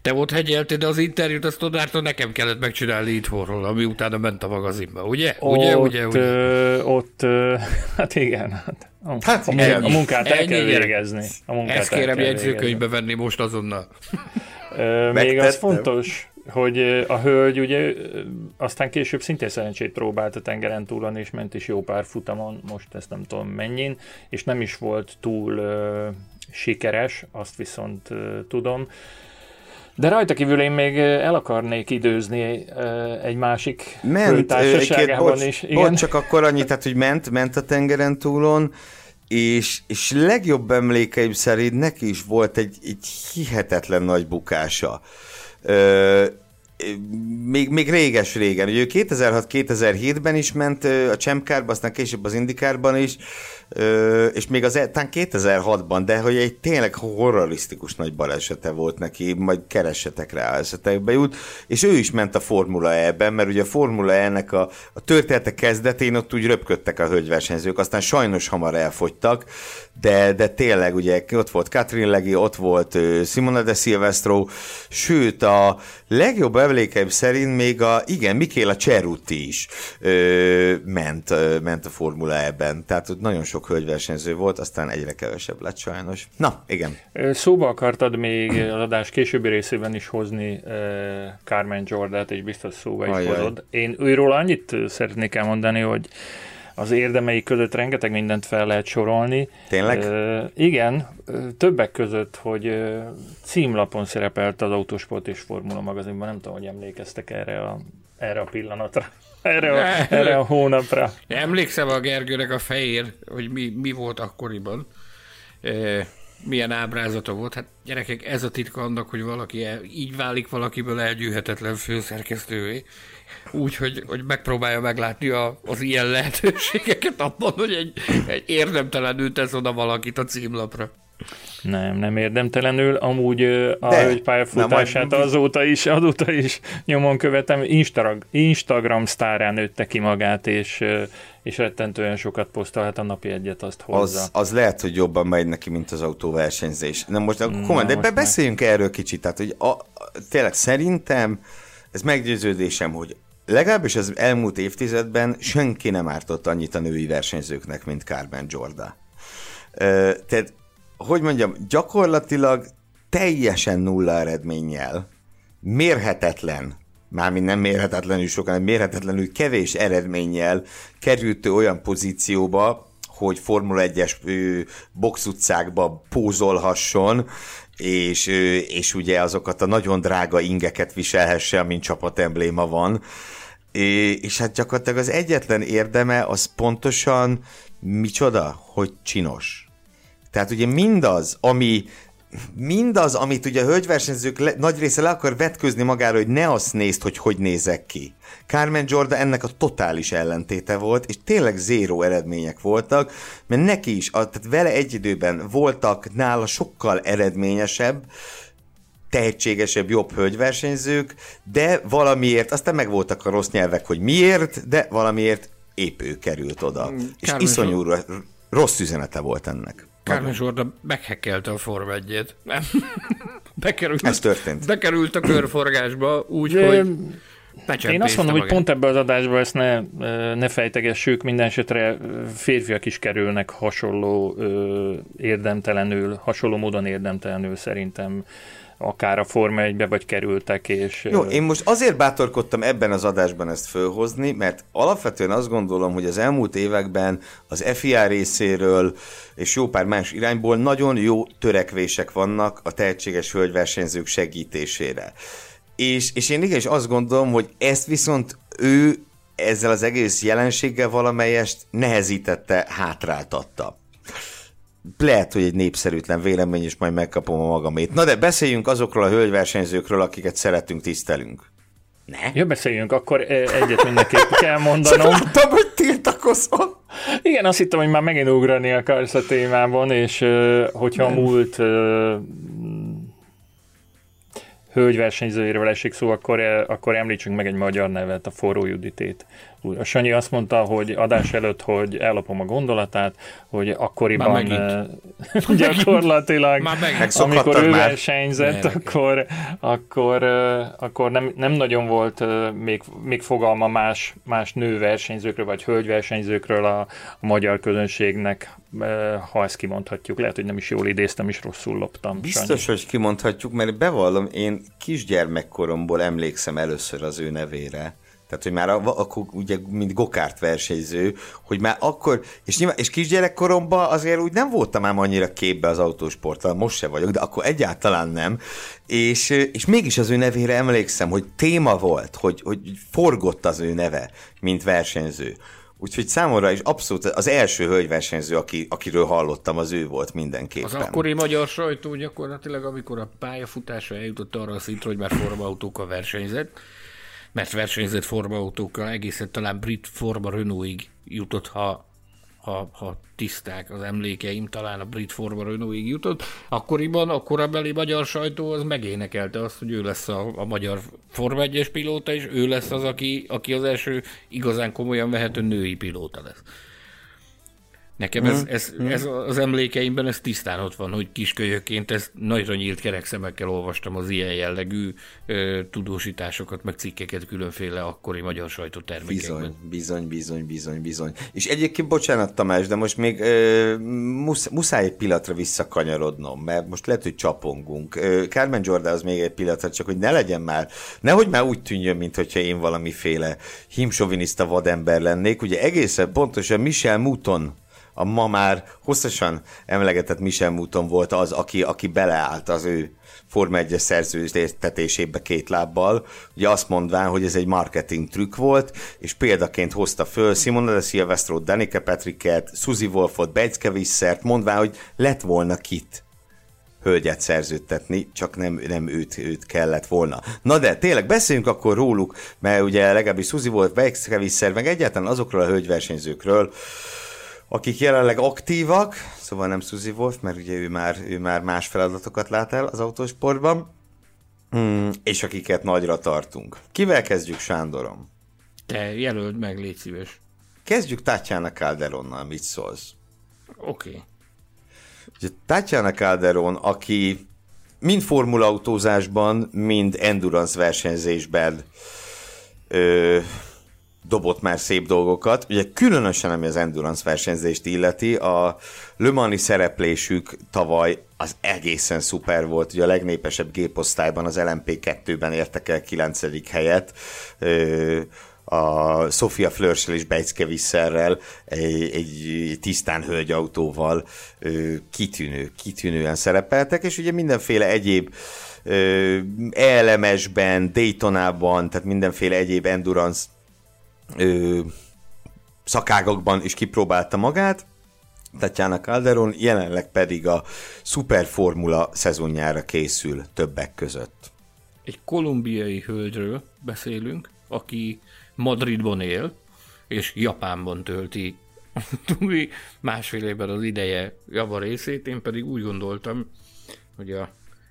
Speaker 5: te ott hegyeltél, de az interjút azt onnantól nekem kellett megcsinálni itthonról, ami utána ment a magazinba, ugye?
Speaker 3: Ott,
Speaker 5: ugye, ugye, ugye?
Speaker 3: Ö, ott, ö, hát igen, hát a, hát, a, ennyi, a munkát el kell végezni. A munkát
Speaker 5: Ezt kérem jegyzőkönyvbe venni most azonnal.
Speaker 3: Ö, még az fontos, hogy a hölgy ugye aztán később szintén szerencsét próbált a tengeren túlon, és ment is jó pár futamon, most ezt nem tudom mennyin, és nem is volt túl ö, sikeres, azt viszont ö, tudom. De rajta kívül én még el akarnék időzni egy másik
Speaker 4: ment, társaságában is. Igen. Bocs, csak akkor annyit, tehát, hogy ment, ment a tengeren túlon, és, és legjobb emlékeim szerint neki is volt egy, egy hihetetlen nagy bukása. Ö, még, még réges-régen. Ugye ő 2006-2007-ben is ment a Csemkárban, aztán később az Indikárban is, és még az talán 2006-ban, de hogy egy tényleg horrorisztikus nagy balesete volt neki, majd keressetek rá esetekbe jut, és ő is ment a Formula E-ben, mert ugye a Formula E-nek a, a története kezdetén ott úgy röpködtek a hölgyversenyzők, aztán sajnos hamar elfogytak, de, de tényleg ugye ott volt Katrin Legi, ott volt Simona de Silvestro, sőt a legjobb emlékeim szerint még a, igen, Mikéla Ceruti is ö, ment, ö, ment a Formula E-ben, tehát ott nagyon sok hölgyversenyző volt, aztán egyre kevesebb lett sajnos. Na, igen.
Speaker 3: Szóba akartad még az adás későbbi részében is hozni uh, Carmen Jordát, és biztos szóba is
Speaker 4: Ajaj.
Speaker 3: hozod. Én őről annyit szeretnék elmondani, hogy az érdemei között rengeteg mindent fel lehet sorolni.
Speaker 4: Tényleg?
Speaker 3: Ö, igen, többek között, hogy címlapon szerepelt az Autosport és Formula magazinban, nem tudom, hogy emlékeztek erre a, erre a pillanatra, erre a, erre a hónapra.
Speaker 5: Emlékszem a Gergőnek a fehér, hogy mi, mi volt akkoriban. E, milyen ábrázata volt. Hát gyerekek, ez a titka annak, hogy valaki el, így válik valakiből elgyűhetetlen főszerkesztővé. Úgy, hogy, hogy megpróbálja meglátni a, az ilyen lehetőségeket abban, hogy egy, egy érdemtelenül tesz oda valakit a címlapra.
Speaker 3: Nem, nem érdemtelenül. Amúgy a
Speaker 4: De.
Speaker 3: hölgy pályafutását
Speaker 4: majd-
Speaker 3: azóta is, azóta is nyomon követem. Instagram, Instagram sztárán nőtte ki magát, és, és rettentően sokat posztol, hát a napi egyet azt hozza.
Speaker 4: Az, az lehet, hogy jobban megy neki, mint az autóversenyzés. Na most,
Speaker 3: Na,
Speaker 4: komolyan, de beszéljünk erről kicsit. Tehát, hogy a, a, tényleg szerintem ez meggyőződésem, hogy legalábbis az elmúlt évtizedben senki nem ártott annyit a női versenyzőknek, mint Carmen Jorda. Ö, tehát, hogy mondjam, gyakorlatilag teljesen nulla eredménnyel, mérhetetlen, mármint nem mérhetetlenül sok, hanem mérhetetlenül kevés eredménnyel került olyan pozícióba, hogy Formula 1-es ö, boxutcákba pózolhasson, és, és ugye azokat a nagyon drága ingeket viselhesse, mint csapatembléma van. És hát gyakorlatilag az egyetlen érdeme az pontosan micsoda, hogy csinos. Tehát ugye mindaz, ami mindaz, amit ugye a hölgyversenyzők le, nagy része le akar vetközni magára, hogy ne azt nézd, hogy hogy nézek ki. Carmen Jordan ennek a totális ellentéte volt, és tényleg zéró eredmények voltak, mert neki is, a, tehát vele egy időben voltak nála sokkal eredményesebb, tehetségesebb, jobb hölgyversenyzők, de valamiért, aztán meg voltak a rossz nyelvek, hogy miért, de valamiért épp ő került oda. És
Speaker 5: Carmen
Speaker 4: iszonyú ro- rossz üzenete volt ennek.
Speaker 5: Carmen Zsorda meghekkelte a Form 1 Nem. Bekerült,
Speaker 4: Ez történt.
Speaker 5: Bekerült a körforgásba úgy,
Speaker 3: De-
Speaker 5: hogy
Speaker 3: Én azt mondom, hogy pont ebbe az adásba ezt ne, ne fejtegessük, minden esetre férfiak is kerülnek hasonló érdemtelenül, hasonló módon érdemtelenül szerintem akár a Forma 1-be, vagy kerültek, és...
Speaker 4: Jó, én most azért bátorkodtam ebben az adásban ezt fölhozni, mert alapvetően azt gondolom, hogy az elmúlt években az FIA részéről és jó pár más irányból nagyon jó törekvések vannak a tehetséges hölgyversenyzők segítésére. És, és én igenis azt gondolom, hogy ezt viszont ő ezzel az egész jelenséggel valamelyest nehezítette, hátráltatta. Lehet, hogy egy népszerűtlen vélemény, és majd megkapom a magamét. Na de beszéljünk azokról a hölgyversenyzőkről, akiket szeretünk, tisztelünk. Ne?
Speaker 3: Ja, beszéljünk, akkor egyet mindenképp kell mondanom.
Speaker 4: Láttam, hogy tiltakozol.
Speaker 3: Igen, azt hittem, hogy már megint ugrani akarsz a témában, és hogyha a múlt hölgyversenyzőjéről esik szó, akkor, eh, akkor említsünk meg egy magyar nevet, a Forró Juditét. A Sanyi azt mondta, hogy adás előtt, hogy ellopom a gondolatát, hogy akkoriban
Speaker 5: Már megint.
Speaker 3: eh, gyakorlatilag,
Speaker 5: Már
Speaker 3: amikor ő
Speaker 4: már.
Speaker 3: versenyzett, akkor, akkor, eh, akkor nem, nem nagyon volt eh, még, még fogalma más, más nőversenyzőkről, vagy hölgyversenyzőkről a, a magyar közönségnek, ha ezt kimondhatjuk. Lehet, hogy nem is jól idéztem, és rosszul loptam.
Speaker 4: Biztos, hogy kimondhatjuk, mert bevallom, én kisgyermekkoromból emlékszem először az ő nevére. Tehát, hogy már a- akkor ugye, mint gokárt versenyző, hogy már akkor, és, nyilván, és kisgyerekkoromban azért úgy nem voltam ám annyira képbe az autósporttal, most se vagyok, de akkor egyáltalán nem. És, és mégis az ő nevére emlékszem, hogy téma volt, hogy, hogy forgott az ő neve, mint versenyző. Úgyhogy számomra is abszolút az első hölgyversenyző, aki, akiről hallottam, az ő volt mindenképpen.
Speaker 5: Az akkori magyar sajtó gyakorlatilag, amikor a pályafutása eljutott arra a szintre, hogy már formautókkal versenyzett, mert versenyzett formautókkal egészen talán brit forma Renaultig jutott, ha ha, ha tiszták az emlékeim, talán a brit Forma Renaultig jutott, akkoriban a korabeli magyar sajtó az megénekelte azt, hogy ő lesz a, a magyar Forma 1 pilóta, és ő lesz az, aki, aki az első igazán komolyan vehető női pilóta lesz. Nekem ez, ez, ez az emlékeimben ez tisztán ott van, hogy kiskölyökként ezt nagyra nyílt kerekszemekkel olvastam az ilyen jellegű ö, tudósításokat, meg cikkeket különféle akkori magyar sajtótermékekben.
Speaker 4: Bizony, bizony, bizony, bizony, bizony. És egyébként, bocsánat Tamás, de most még ö, musz, muszáj egy pillanatra visszakanyarodnom, mert most lehet, hogy csapongunk. Ö, Carmen Jordához még egy pillanatra, csak hogy ne legyen már, nehogy már úgy tűnjön, mint hogyha én valamiféle himsoviniszta vadember lennék. Ugye egészen pontosan Michel Mouton a ma már hosszasan emlegetett Michel Mouton volt az, aki, aki beleállt az ő Forma 1 szerződtetésébe két lábbal, ugye azt mondván, hogy ez egy marketing trükk volt, és példaként hozta föl Simona de Silvestro, Danica Patricket, Suzy Wolfot, Bejcke Visszert, mondván, hogy lett volna kit hölgyet szerződtetni, csak nem, nem őt, őt kellett volna. Na de tényleg beszéljünk akkor róluk, mert ugye legalábbis Suzy Wolf, Bejcke Visser, meg egyáltalán azokról a hölgyversenyzőkről, akik jelenleg aktívak, szóval nem Suzy Wolf, mert ugye ő már, ő már más feladatokat lát el az autósportban, mm, és akiket nagyra tartunk. Kivel kezdjük, Sándorom?
Speaker 5: Te jelöld meg, légy szíves.
Speaker 4: Kezdjük Tatjana Calderonnal, mit szólsz?
Speaker 5: Oké. Okay.
Speaker 4: Ugye Tatjana Calderon, aki mind formulautózásban, mind endurance versenyzésben ö, dobott már szép dolgokat. Ugye különösen, ami az endurance versenyzést illeti, a Le Mani szereplésük tavaly az egészen szuper volt. Ugye a legnépesebb géposztályban az LMP2-ben értek el 9. helyet. A Sofia Flörsel és Bejcke Visszerrel egy, egy tisztán hölgyautóval kitűnő, kitűnően szerepeltek, és ugye mindenféle egyéb ELMS-ben, Daytonában, tehát mindenféle egyéb endurance ö, szakágokban is kipróbálta magát, Tatjana Calderon, jelenleg pedig a Superformula szezonjára készül többek között.
Speaker 5: Egy kolumbiai hölgyről beszélünk, aki Madridban él, és Japánban tölti túli másfél évben az ideje java részét, én pedig úgy gondoltam, hogy a,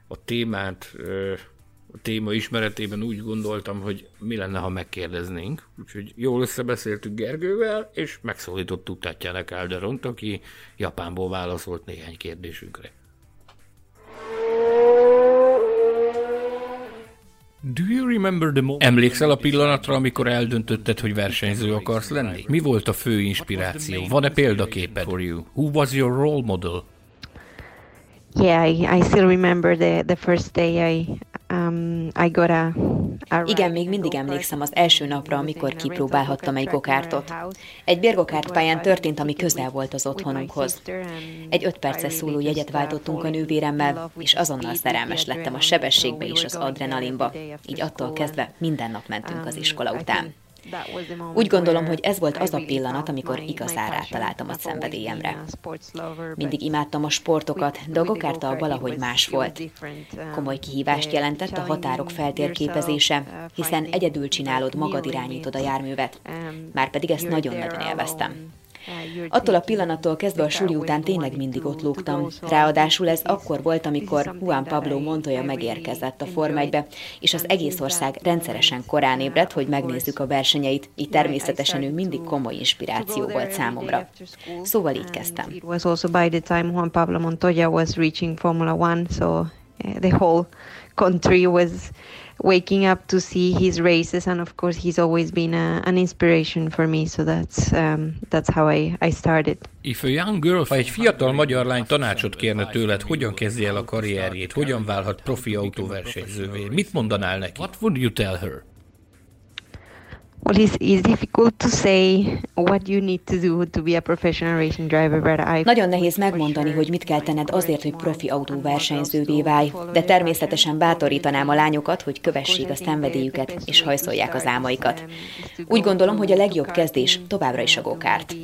Speaker 5: a témát a téma ismeretében úgy gondoltam, hogy mi lenne, ha megkérdeznénk. Úgyhogy jól összebeszéltük Gergővel, és megszólítottuk Tatjana Calderont, aki Japánból válaszolt néhány kérdésünkre. Do you remember the moment? Emlékszel a pillanatra, amikor eldöntötted, hogy versenyző akarsz lenni? Mi volt a fő inspiráció? Van-e példaképed for you? Who was your role model?
Speaker 1: Yeah, I, I still remember the, the first day I, um, I got a, a
Speaker 6: Igen, még mindig emlékszem az első napra, amikor kipróbálhattam egy gokártot. Egy bérgokárt pályán történt, ami közel volt az otthonunkhoz. Egy öt perces szóló jegyet váltottunk a nővéremmel, és azonnal szerelmes lettem a sebességbe és az adrenalinba. Így attól kezdve minden nap mentünk az iskola után. Úgy gondolom, hogy ez volt az a pillanat, amikor igazán rátaláltam a szenvedélyemre. Mindig imádtam a sportokat, de a gokártal valahogy más volt. Komoly kihívást jelentett a határok feltérképezése, hiszen egyedül csinálod, magad irányítod a járművet. Márpedig ezt nagyon-nagyon élveztem. Attól a pillanattól kezdve a suli után tényleg mindig ott lógtam. Ráadásul ez akkor volt, amikor Juan Pablo Montoya megérkezett a Forma 1 és az egész ország rendszeresen korán ébredt, hogy megnézzük a versenyeit, így természetesen ő mindig komoly inspiráció volt számomra. Szóval így kezdtem.
Speaker 1: It was also by the time Juan Pablo Montoya was reaching Formula One, so uh, the whole country was waking up to see his races and of course he's always been a, an inspiration for me so that's um, that's how I, I started.
Speaker 5: If a young girl, ha egy fiatal magyar lány tanácsot kérne tőled, hogyan kezdje el a karrierjét, hogyan válhat profi autóversenyzővé, mit mondanál neki? What would you tell her?
Speaker 1: Well, it's, it's difficult to say what you need to do to be a professional racing driver, but I
Speaker 6: Nagyon nehéz megmondani, hogy mit kell tenned azért, hogy profi autóversenyzővé válj, de természetesen bátorítanám a lányokat, hogy kövessék a szenvedélyüket és hajszolják az álmaikat. Úgy gondolom, hogy a legjobb kezdés továbbra is a gokárt.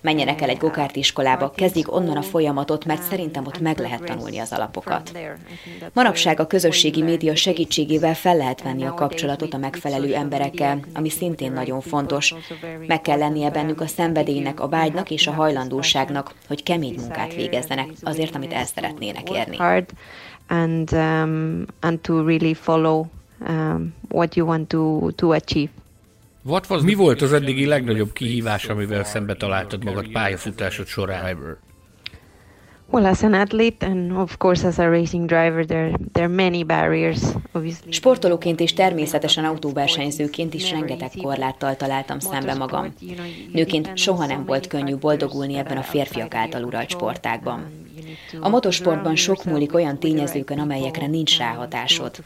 Speaker 6: Menjenek el egy gokárt iskolába, kezdjék onnan a folyamatot, mert szerintem ott meg lehet tanulni az alapokat. Manapság a közösségi média segítségével fel lehet venni a kapcsolatot a megfelelő emberekkel, ami szintén nagyon fontos. Meg kell lennie bennük a szenvedélynek, a vágynak és a hajlandóságnak, hogy kemény munkát végezzenek azért, amit el szeretnének érni.
Speaker 1: and um, and to really follow um, what you want to to achieve.
Speaker 5: Mi volt az eddigi legnagyobb kihívás, amivel szembe találtad magad pályafutásod során?
Speaker 6: Sportolóként és természetesen autóversenyzőként is rengeteg korláttal találtam szembe magam. Nőként soha nem volt könnyű boldogulni ebben a férfiak által uralt sportágban. A motorsportban sok múlik olyan tényezőkön, amelyekre nincs ráhatásod.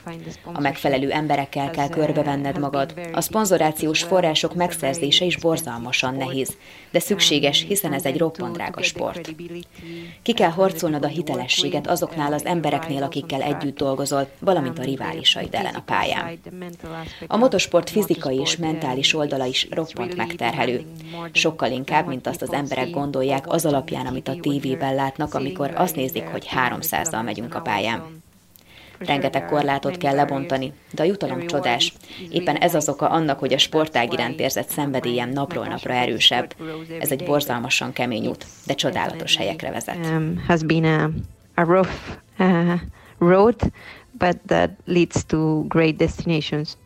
Speaker 6: A megfelelő emberekkel kell körbevenned magad. A szponzorációs források megszerzése is borzalmasan nehéz, de szükséges, hiszen ez egy roppant drága sport. Ki kell harcolnod a hitelességet azoknál az embereknél, akikkel együtt dolgozol, valamint a riválisaid ellen a pályán. A motorsport fizikai és mentális oldala is roppant megterhelő. Sokkal inkább, mint azt az emberek gondolják az alapján, amit a tévében látnak, amikor azt nézik, hogy 300-zal megyünk a pályán. Rengeteg korlátot kell lebontani, de a jutalom csodás. Éppen ez az oka annak, hogy a sportág iránt érzett szenvedélyem napról napra erősebb. Ez egy borzalmasan kemény út, de csodálatos helyekre vezet.
Speaker 1: um, has been a a rough uh, road, but that leads to great destinations.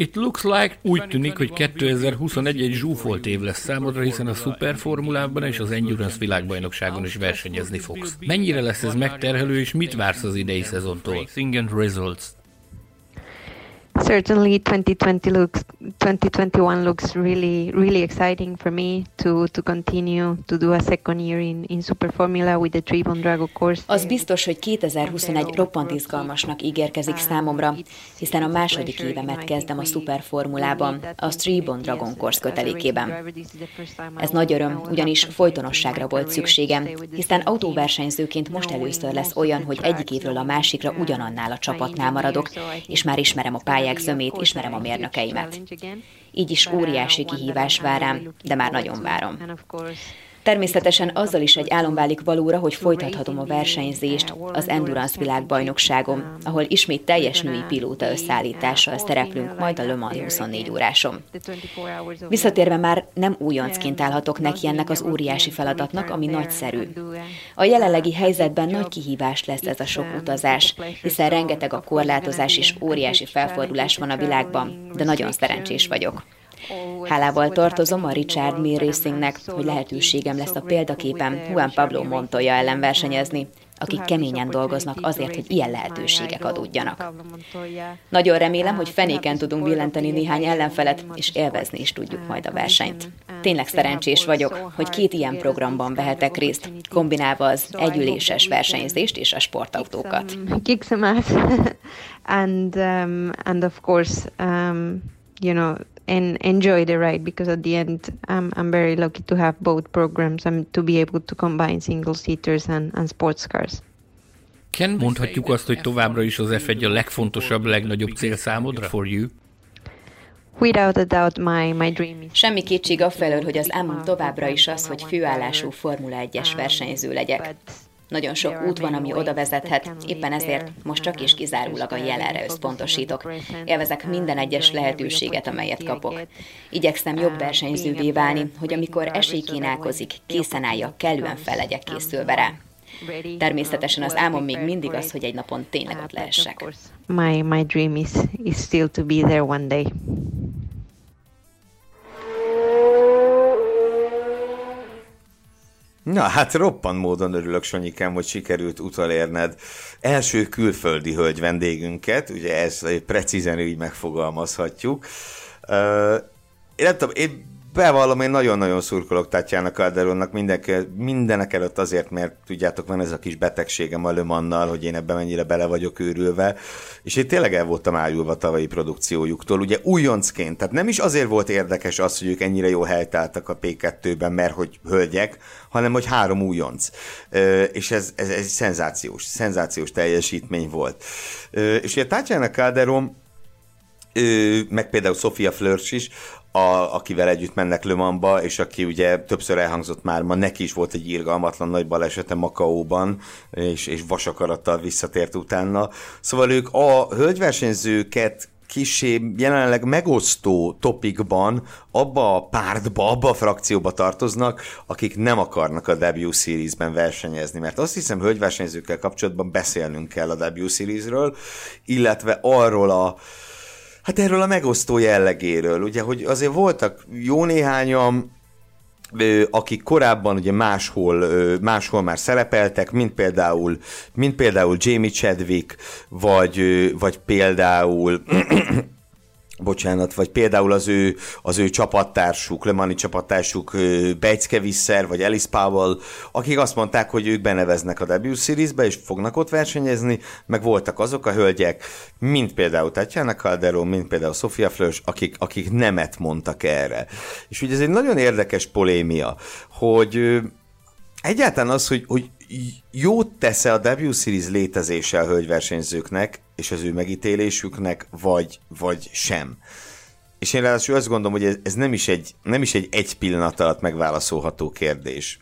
Speaker 5: It looks like úgy tűnik, hogy 2021 egy zsúfolt év lesz számodra, hiszen a szuperformulában és az Endurance világbajnokságon is versenyezni fogsz. Mennyire lesz ez megterhelő, és mit vársz az idei szezontól? Results.
Speaker 1: Certainly, 2020 looks 2021 looks really really exciting for me to to continue to do a second year in in Super Formula with the Tribon Drago course.
Speaker 6: Az biztos, hogy 2021 roppant izgalmasnak ígérkezik számomra, hiszen a második évemet kezdem a szuperformulában, a Stribon Dragon Course kötelékében. Ez nagy öröm, ugyanis folytonosságra volt szükségem, hiszen autóversenyzőként most először lesz olyan, hogy egyik évről a másikra ugyanannál a csapatnál maradok, és már ismerem a pályák zömét, ismerem a mérnökeimet. Így is óriási kihívás vár rám, de már nagyon várom. Természetesen azzal is egy álom válik valóra, hogy folytathatom a versenyzést az Endurance világbajnokságom, ahol ismét teljes női pilóta összeállítással szereplünk majd a Le Mans 24 órásom. Visszatérve már nem újoncként állhatok neki ennek az óriási feladatnak, ami nagyszerű. A jelenlegi helyzetben nagy kihívás lesz ez a sok utazás, hiszen rengeteg a korlátozás és óriási felfordulás van a világban, de nagyon szerencsés vagyok. Hálával tartozom a Richard Mille Racingnek, hogy lehetőségem lesz a példaképem Juan Pablo Montoya ellen versenyezni, akik keményen dolgoznak azért, hogy ilyen lehetőségek adódjanak. Nagyon remélem, hogy fenéken tudunk billenteni néhány ellenfelet, és élvezni is tudjuk majd a versenyt. Tényleg szerencsés vagyok, hogy két ilyen programban vehetek részt, kombinálva az együléses versenyzést és a sportautókat.
Speaker 1: And um, and of course, um, you know, and enjoy the ride because at the end, I'm I'm very lucky to have both programs and to be able to combine single seaters and, and sports cars.
Speaker 5: Ken, mondhatjuk azt, hogy továbbra is az F1 a legfontosabb, legnagyobb cél számodra? For you?
Speaker 1: Without a doubt, my, my dream is
Speaker 6: Semmi kétség afelől, hogy az álmom továbbra is az, hogy főállású Formula 1-es versenyző legyek. Nagyon sok út van, ami oda vezethet, éppen ezért most csak és kizárólag a jelenre összpontosítok. Élvezek minden egyes lehetőséget, amelyet kapok. Igyekszem jobb versenyzővé válni, hogy amikor esély kínálkozik, készen álljak, kellően fel legyek készülve rá. Természetesen az álmom még mindig az, hogy egy napon tényleg ott lehessek.
Speaker 1: my my dream is is still to be there one day.
Speaker 4: Na, hát roppan módon örülök, Sanyikám, hogy sikerült utalérned első külföldi hölgy vendégünket, ugye ez precízen így megfogalmazhatjuk. Uh, én nem tudom, én bevallom, én nagyon-nagyon szurkolok Tatjana Calderonnak mindenke, mindenek előtt azért, mert tudjátok, van ez a kis betegségem a Lömannal, hogy én ebben mennyire bele vagyok őrülve, és én tényleg el voltam ájulva tavalyi produkciójuktól, ugye újoncként, tehát nem is azért volt érdekes az, hogy ők ennyire jó helytáltak a P2-ben, mert hogy hölgyek, hanem hogy három újonc. És ez, ez, ez szenzációs, szenzációs teljesítmény volt. És ugye Tatjana Calderon meg például Sofia Flörcs is, a, akivel együtt mennek Lömanba, és aki ugye többször elhangzott már ma, neki is volt egy irgalmatlan nagy balesete Makaóban, és, és vasakarattal visszatért utána. Szóval ők a hölgyversenyzőket kisé jelenleg megosztó topikban abba a pártba, abba a frakcióba tartoznak, akik nem akarnak a W Series-ben versenyezni, mert azt hiszem, hölgyversenyzőkkel kapcsolatban beszélnünk kell a W Series-ről, illetve arról a Hát erről a megosztó jellegéről, ugye, hogy azért voltak jó néhányan, akik korábban ugye máshol, máshol már szerepeltek, mint például, mint például Jamie Chadwick, vagy, vagy például bocsánat, vagy például az ő, az ő csapattársuk, Lemani csapattársuk Bejcke Visser, vagy Alice Powell, akik azt mondták, hogy ők beneveznek a W Series-be, és fognak ott versenyezni, meg voltak azok a hölgyek, mint például Tatjana Calderon, mint például Sofia Flörs, akik, akik nemet mondtak erre. És ugye ez egy nagyon érdekes polémia, hogy egyáltalán az, hogy, hogy jót tesz a W Series létezése a hölgyversenyzőknek, és az ő megítélésüknek, vagy, vagy sem. És én ráadásul azt gondolom, hogy ez, ez nem, is egy, nem is egy egy pillanat alatt megválaszolható kérdés.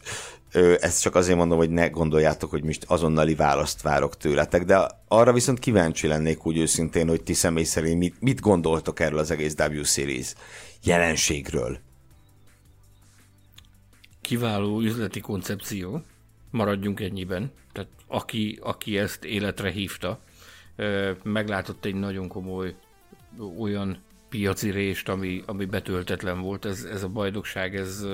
Speaker 4: Ö, ezt csak azért mondom, hogy ne gondoljátok, hogy most azonnali választ várok tőletek, de arra viszont kíváncsi lennék úgy őszintén, hogy ti személy szerint mit, mit gondoltok erről az egész W Series jelenségről.
Speaker 5: Kiváló üzleti koncepció, maradjunk ennyiben. Tehát aki, aki ezt életre hívta, meglátott egy nagyon komoly olyan piaci rést, ami, ami betöltetlen volt, ez, ez a bajnokság, ez,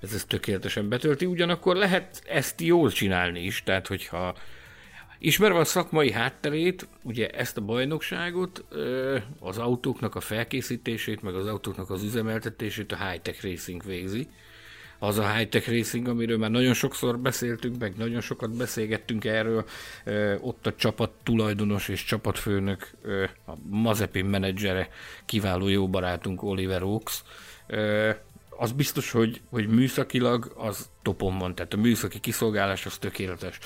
Speaker 5: ez, ez tökéletesen betölti, ugyanakkor lehet ezt jól csinálni is, tehát hogyha ismerve a szakmai hátterét, ugye ezt a bajnokságot, az autóknak a felkészítését, meg az autóknak az üzemeltetését a high-tech racing végzi, az a high-tech racing, amiről már nagyon sokszor beszéltünk, meg nagyon sokat beszélgettünk erről. Ott a csapat tulajdonos és csapatfőnök, a Mazepin menedzsere, kiváló jó barátunk Oliver Oaks. Az biztos, hogy, hogy műszakilag az topon van, tehát a műszaki kiszolgálás az tökéletes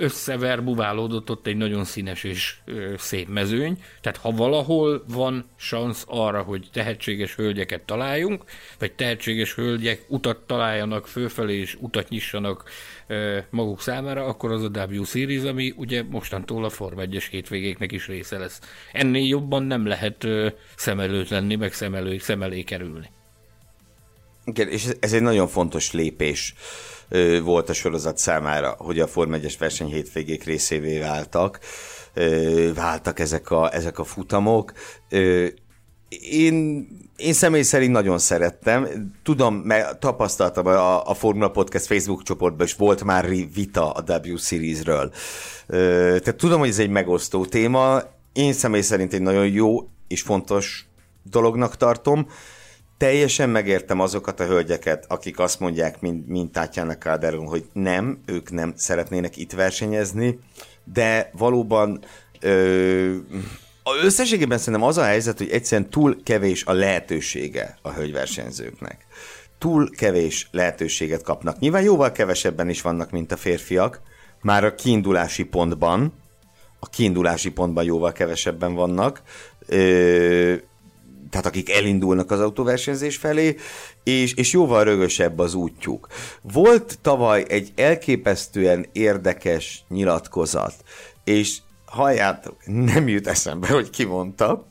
Speaker 5: összeverbuválódott ott egy nagyon színes és ö, szép mezőny, tehát ha valahol van szansz arra, hogy tehetséges hölgyeket találjunk, vagy tehetséges hölgyek utat találjanak fölfelé és utat nyissanak ö, maguk számára, akkor az a W Series, ami ugye mostantól a Form 1-es hétvégéknek is része lesz. Ennél jobban nem lehet ö, szem előtt lenni, meg szem, elő, szem elé kerülni.
Speaker 4: Igen, és ez egy nagyon fontos lépés volt a sorozat számára, hogy a Form 1-es verseny hétvégék részévé váltak, váltak ezek a, ezek a futamok. Én, én személy szerint nagyon szerettem. Tudom, mert tapasztaltam a, a Formula Podcast Facebook csoportban, és volt már vita a W Series-ről. Tehát tudom, hogy ez egy megosztó téma. Én személy szerint egy nagyon jó és fontos dolognak tartom teljesen megértem azokat a hölgyeket, akik azt mondják, mint, mint Tatjana Calderon, hogy nem, ők nem szeretnének itt versenyezni, de valóban ö, összességében szerintem az a helyzet, hogy egyszerűen túl kevés a lehetősége a hölgyversenyzőknek. Túl kevés lehetőséget kapnak. Nyilván jóval kevesebben is vannak, mint a férfiak, már a kiindulási pontban, a kiindulási pontban jóval kevesebben vannak, ö, tehát akik elindulnak az autóversenyzés felé, és, és jóval rögösebb az útjuk. Volt tavaly egy elképesztően érdekes nyilatkozat, és halljátok, nem jut eszembe, hogy ki mondta,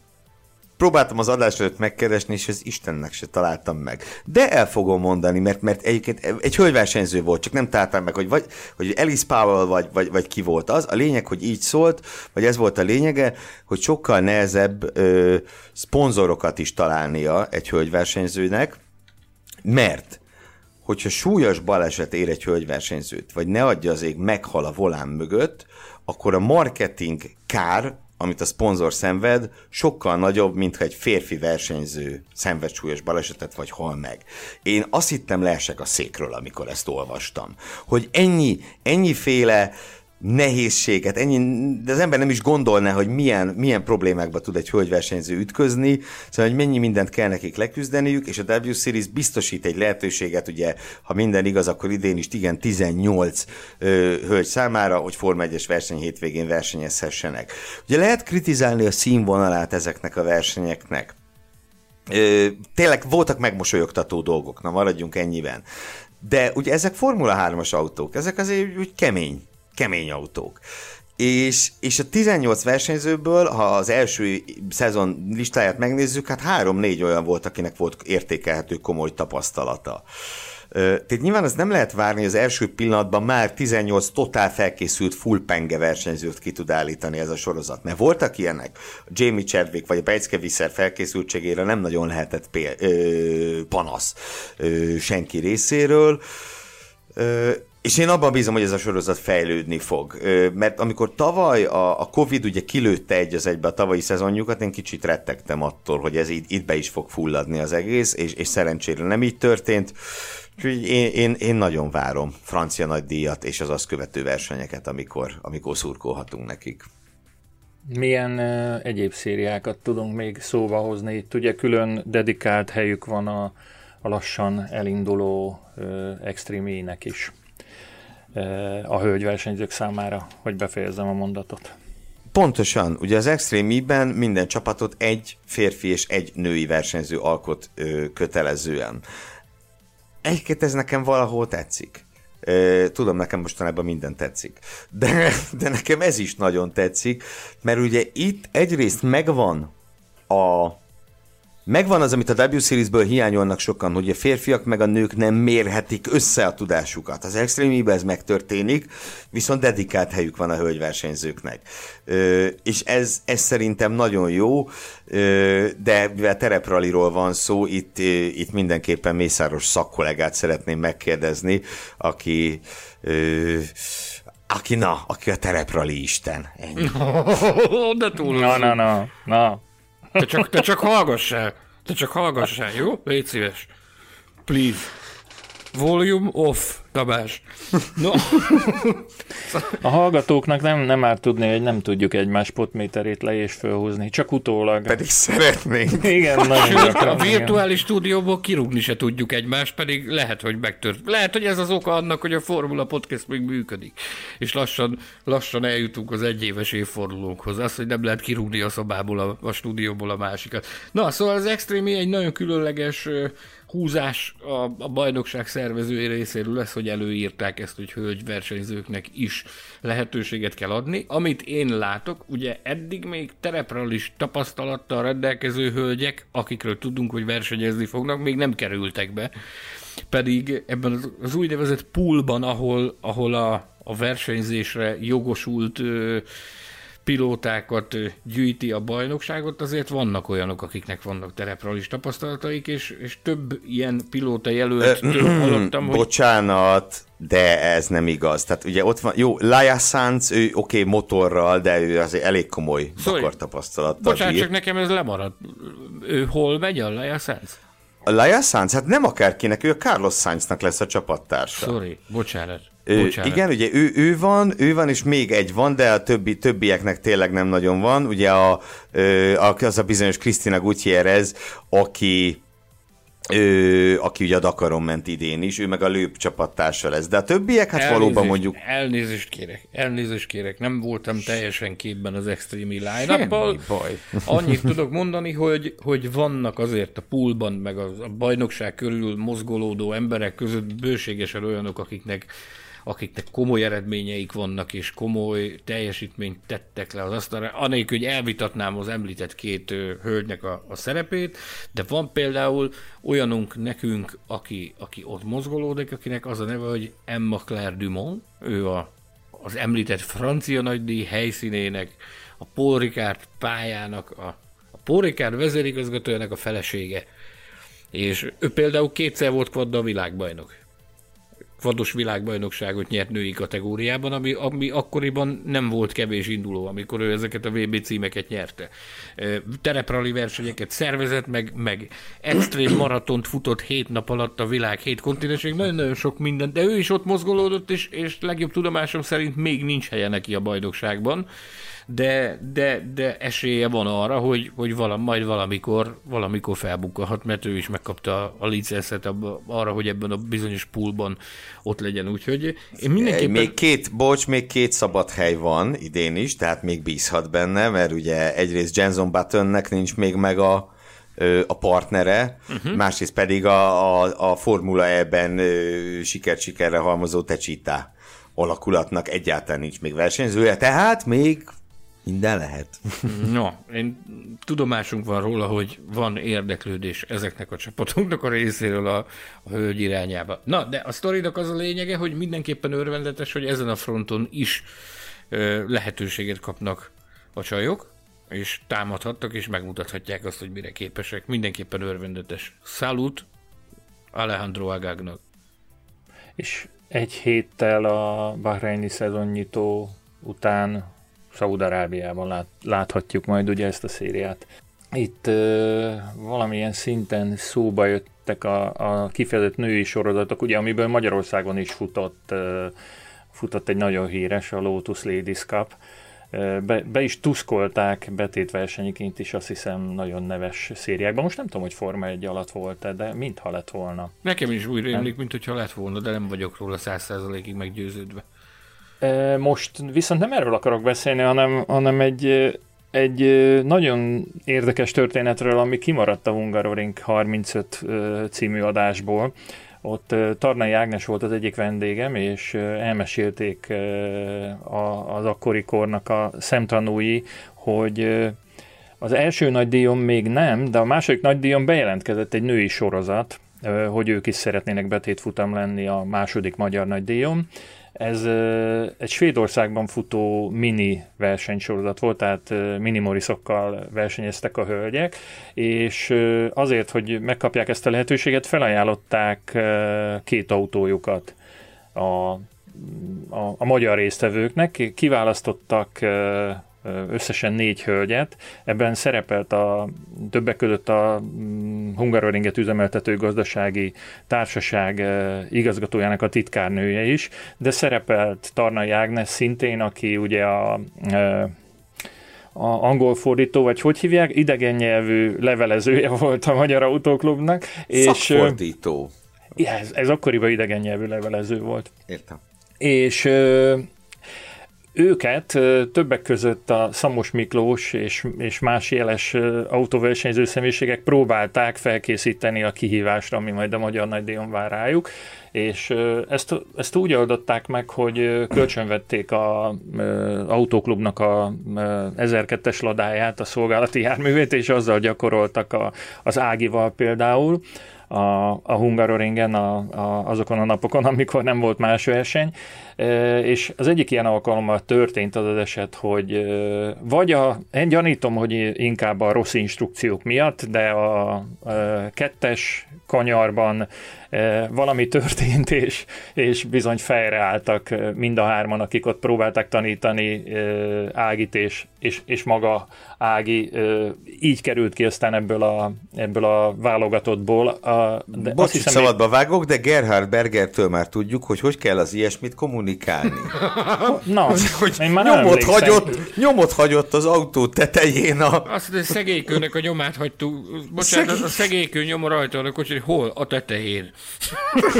Speaker 4: próbáltam az adás előtt megkeresni, és ez Istennek se találtam meg. De el fogom mondani, mert, mert egyébként egy hölgyversenyző volt, csak nem találtam meg, hogy, vagy, hogy Alice Powell vagy, vagy, vagy ki volt az. A lényeg, hogy így szólt, vagy ez volt a lényege, hogy sokkal nehezebb ö, szponzorokat is találnia egy hölgyversenyzőnek, mert hogyha súlyos baleset ér egy hölgyversenyzőt, vagy ne adja az ég, meghal a volán mögött, akkor a marketing kár amit a szponzor szenved, sokkal nagyobb, mint ha egy férfi versenyző szenved súlyos balesetet, vagy hal meg. Én azt hittem leesek a székről, amikor ezt olvastam. Hogy ennyi, ennyiféle nehézséget, ennyi, de az ember nem is gondolná, hogy milyen, milyen problémákba tud egy hölgyversenyző ütközni, szóval, hogy mennyi mindent kell nekik leküzdeniük, és a W Series biztosít egy lehetőséget, ugye, ha minden igaz, akkor idén is igen 18 ö, hölgy számára, hogy Forma 1-es verseny hétvégén versenyezhessenek. Ugye lehet kritizálni a színvonalát ezeknek a versenyeknek, Ö, tényleg voltak megmosolyogtató dolgok, na maradjunk ennyiben. De ugye ezek Formula 3-as autók, ezek azért úgy kemény kemény autók. És, és a 18 versenyzőből, ha az első szezon listáját megnézzük, hát három-négy olyan volt, akinek volt értékelhető komoly tapasztalata. Tehát nyilván az nem lehet várni, hogy az első pillanatban már 18 totál felkészült full penge versenyzőt ki tud állítani ez a sorozat. Mert voltak ilyenek, Jamie Chadwick vagy a Bejcke Visser felkészültségére nem nagyon lehetett pél, ö, panasz ö, senki részéről. Ö, és én abban bízom, hogy ez a sorozat fejlődni fog. Mert amikor tavaly a, a Covid ugye kilőtte egy az egybe a tavalyi szezonjukat, én kicsit rettegtem attól, hogy ez itt, itt be is fog fulladni az egész, és, és szerencsére nem így történt. Úgyhogy én, én, én nagyon várom francia nagydíjat és az azt követő versenyeket, amikor, amikor szurkolhatunk nekik.
Speaker 3: Milyen uh, egyéb szériákat tudunk még szóba hozni? Itt ugye külön dedikált helyük van a, a lassan elinduló uh, extreme is a hölgyversenyzők számára, hogy befejezzem a mondatot.
Speaker 4: Pontosan, ugye az Extreme minden csapatot egy férfi és egy női versenyző alkot ö, kötelezően. Egyébként ez nekem valahol tetszik. Ö, tudom, nekem mostanában minden tetszik. De, de nekem ez is nagyon tetszik, mert ugye itt egyrészt megvan a Megvan az, amit a W Series-ből hiányolnak sokan, hogy a férfiak meg a nők nem mérhetik össze a tudásukat. Az extreme ez megtörténik, viszont dedikált helyük van a hölgyversenyzőknek. Ö, és ez, ez szerintem nagyon jó, ö, de mivel terepraliról van szó, itt, itt mindenképpen Mészáros szakkollégát szeretném megkérdezni, aki ö, aki na, aki a tereprali isten. Ennyi.
Speaker 5: de túl.
Speaker 3: Na, na, na, na.
Speaker 5: Te csak, te csak hallgassál. Te csak hallgassál, jó? Légy szíves. Please. Volume off, Tabás. No.
Speaker 3: A hallgatóknak nem, nem árt tudni, hogy nem tudjuk egymás spotméterét le és fölhúzni, csak utólag.
Speaker 4: Pedig szeretnénk.
Speaker 3: Igen, nagyon
Speaker 5: Sőt, a
Speaker 3: gyakran,
Speaker 5: virtuális stúdióból kirúgni se tudjuk egymást, pedig lehet, hogy megtört. Lehet, hogy ez az oka annak, hogy a Formula Podcast még működik. És lassan, lassan eljutunk az egyéves évfordulónkhoz. Az, hogy nem lehet kirúgni a szobából, a, a stúdióból a másikat. Na, szóval az Extreme egy nagyon különleges húzás a, a bajnokság szervezői részéről lesz, hogy előírták ezt, hogy hölgy versenyzőknek is lehetőséget kell adni. Amit én látok, ugye eddig még terepről is tapasztalattal rendelkező hölgyek, akikről tudunk, hogy versenyezni fognak, még nem kerültek be. Pedig ebben az úgynevezett poolban, ahol, ahol a, a versenyzésre jogosult ö, pilótákat gyűjti a bajnokságot, azért vannak olyanok, akiknek vannak terepralis tapasztalataik, és, és több ilyen pilóta jelöltől hallottam, hogy
Speaker 4: Bocsánat, de ez nem igaz. Tehát ugye ott van, jó, Laia Sanz, ő oké, okay, motorral, de ő azért elég komoly
Speaker 5: Sorry.
Speaker 4: akartapasztalattal
Speaker 5: Bocsánat,
Speaker 4: bír.
Speaker 5: csak nekem ez lemaradt. Ő hol megy a Leia Sanz?
Speaker 4: A Laia Sanz, hát nem akárkinek, ő a Carlos Sainznak lesz a csapattársa.
Speaker 5: Sorry, bocsánat. Bocsánat.
Speaker 4: igen, ugye ő, ő van, ő van, és még egy van, de a többi, többieknek tényleg nem nagyon van. Ugye a, a, az a bizonyos Cristina Gutierrez, aki ő, aki ugye a Dakaron ment idén is, ő meg a Lőp csapattársa lesz. De a többiek, hát valóban mondjuk
Speaker 5: Elnézést kérek, elnézést kérek, nem voltam teljesen képben az Extreme line
Speaker 4: baj.
Speaker 5: Annyit tudok mondani, hogy, hogy vannak azért a poolban, meg a, a bajnokság körül mozgolódó emberek között bőségesen olyanok, akiknek akiknek komoly eredményeik vannak, és komoly teljesítményt tettek le az asztalra, anélkül, hogy elvitatnám az említett két hölgynek a, a szerepét, de van például olyanunk nekünk, aki, aki ott mozgolódik, akinek az a neve, hogy Emma Claire Dumont, ő a, az említett francia nagydíj helyszínének, a Paul Ricard pályának, a, a Paul Ricard vezérigazgatójának a felesége. És ő például kétszer volt kvadda a világbajnok vados világbajnokságot nyert női kategóriában, ami, ami akkoriban nem volt kevés induló, amikor ő ezeket a VB címeket nyerte. Tereprali versenyeket szervezett, meg, meg extrém maratont futott hét nap alatt a világ hét kontinenség, nagyon-nagyon sok minden, de ő is ott mozgolódott, és, és legjobb tudomásom szerint még nincs helye neki a bajnokságban de, de, de esélye van arra, hogy, hogy valam, majd valamikor, valamikor felbukkalhat, mert ő is megkapta a licenszet arra, hogy ebben a bizonyos poolban ott legyen, úgyhogy én mindenképpen...
Speaker 4: Még két, bocs, még két szabad hely van idén is, tehát még bízhat benne, mert ugye egyrészt Jenson Buttonnek nincs még meg a, a partnere, uh-huh. másrészt pedig a, a, a Formula E-ben sikert sikerre halmozó Tecsita alakulatnak egyáltalán nincs még versenyzője, tehát még minden lehet.
Speaker 5: No, én tudomásunk van róla, hogy van érdeklődés ezeknek a csapatoknak a részéről a, a hölgy irányába. Na, de a sztorinak az a lényege, hogy mindenképpen örvendetes, hogy ezen a fronton is ö, lehetőséget kapnak a csajok, és támadhattak, és megmutathatják azt, hogy mire képesek. Mindenképpen örvendetes. Salut Alejandro Agagnak.
Speaker 3: És egy héttel a Bahreini szezonnyitó után Szaúd-Arábiában lát, láthatjuk majd ugye ezt a szériát. Itt ö, valamilyen szinten szóba jöttek a, a kifejezett női sorozatok, ugye amiből Magyarországon is futott, ö, futott egy nagyon híres, a Lotus Ladies Cup, be, be is tuszkolták betétversenyiként is, azt hiszem, nagyon neves szériákban. Most nem tudom, hogy Forma egy alatt volt-e, de mintha lett volna.
Speaker 5: Nekem is úgy rémlik, mint hogyha lett volna, de nem vagyok róla száz százalékig meggyőződve.
Speaker 3: Most viszont nem erről akarok beszélni, hanem, hanem egy, egy nagyon érdekes történetről, ami kimaradt a Hungaroring 35 című adásból. Ott Tarnai Ágnes volt az egyik vendégem, és elmesélték az akkori kornak a szemtanúi, hogy az első nagy díjon még nem, de a második nagy díjon bejelentkezett egy női sorozat, hogy ők is szeretnének betétfutam lenni a második magyar nagy díjon, ez egy Svédországban futó mini versenysorozat volt, tehát minimoriszokkal versenyeztek a hölgyek, és azért, hogy megkapják ezt a lehetőséget, felajánlották két autójukat a, a, a magyar résztvevőknek. Kiválasztottak összesen négy hölgyet. Ebben szerepelt a többek között a mm, Hungaroringet üzemeltető gazdasági társaság igazgatójának a titkárnője is, de szerepelt Tarnai Ágnes szintén, aki ugye a, a angol fordító, vagy hogy hívják, idegen nyelvű levelezője volt a Magyar Autóklubnak.
Speaker 4: Szakfordító.
Speaker 3: És, ez, ez akkoriban idegen nyelvű levelező volt.
Speaker 4: Értem.
Speaker 3: És őket többek között a Szamos Miklós és, és más jeles autóversenyző személyiségek próbálták felkészíteni a kihívásra, ami majd a Magyar Nagydíjon vár rájuk, és ezt, ezt úgy oldották meg, hogy kölcsönvették az autóklubnak a 1002-es ladáját, a szolgálati járművét, és azzal gyakoroltak a, az Ágival például, a, a Hungaroringen a, a, azokon a napokon, amikor nem volt más verseny, és az egyik ilyen alkalommal történt az az eset, hogy vagy a, én gyanítom, hogy inkább a rossz instrukciók miatt, de a, a kettes kanyarban valami történt, és, és bizony fejreálltak mind a hárman, akik ott próbálták tanítani Ágit, és, és, és maga Ági így került ki aztán ebből a, ebből a válogatottból. A,
Speaker 4: de Bocs, hiszem, szabadba még... vágok, de Gerhard Bergertől már tudjuk, hogy hogy kell az ilyesmit kommunikálni.
Speaker 3: Na,
Speaker 4: hogy én már nyomot hagyott, nyomot hagyott az autó tetején a...
Speaker 5: Azt, hogy szegélykőnek a nyomát hagytuk. Bocsánat, Szegély... a szegélykő nyom rajta kocsi, hol? A tetején.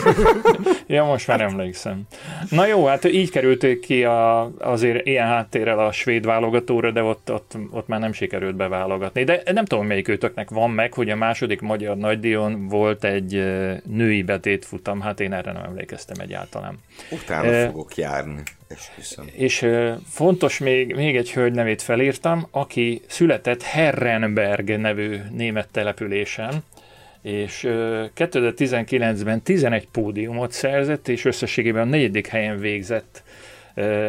Speaker 3: ja, most már emlékszem. Na jó, hát így kerülték ki a, azért ilyen háttérrel a svéd válogatóra, de ott, ott, ott már nem sikerült beválogatni. De nem tudom, melyik őtöknek van meg, hogy a második magyar nagydíjon volt egy női betétfutam, hát én erre nem emlékeztem egyáltalán.
Speaker 4: Utána e, fogok járni. Esküszöm.
Speaker 3: És fontos még, még egy hölgy nevét felírtam, aki született Herrenberg nevű német településen, és 2019-ben 11 pódiumot szerzett, és összességében a negyedik helyen végzett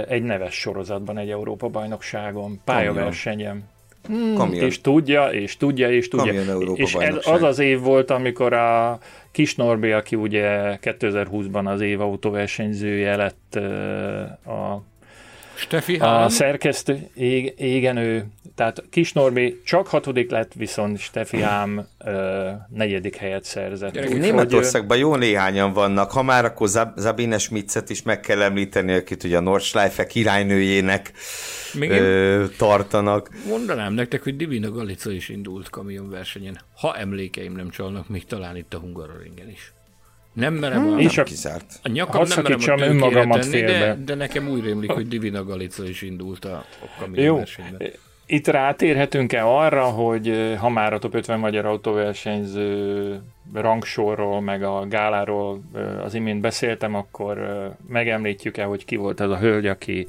Speaker 3: egy neves sorozatban, egy Európa-bajnokságon, pályaversenyen.
Speaker 4: Kamion.
Speaker 3: És tudja, és tudja, és tudja.
Speaker 4: Kamion Európa
Speaker 3: és ez az az év volt, amikor a Kis Norbi, aki ugye 2020-ban az év autóversenyzője lett a
Speaker 5: Steffi
Speaker 3: a
Speaker 5: Hahn,
Speaker 3: szerkesztő, igen, ő, tehát Kis Norbi csak hatodik lett, viszont Steffi Hám ö, negyedik helyet szerzett. Úgyhogy,
Speaker 4: Németországban jó néhányan vannak, ha már akkor Zab- Zabine Schmitzet is meg kell említeni, akit ugye a Nordschleife királynőjének
Speaker 5: Még
Speaker 4: ö, tartanak.
Speaker 5: mondanám nektek, hogy Divina Galica is indult kamionversenyen. Ha emlékeim nem csalnak, még talán itt a Hungaroringen is. Nem merem a,
Speaker 3: És
Speaker 4: Nem
Speaker 3: a-
Speaker 4: kizárt.
Speaker 5: a nyakam nem merem a
Speaker 3: önmagamat
Speaker 5: tenni, de,
Speaker 3: félbe.
Speaker 5: de nekem úgy rémlik, hogy Divina Galica is indult a, a
Speaker 3: Jó,
Speaker 5: kamionversenyben.
Speaker 3: itt rátérhetünk-e arra, hogy ha már a Top 50 magyar autóversenyző rangsorról, meg a gáláról az imént beszéltem, akkor megemlítjük-e, hogy ki volt ez a hölgy, aki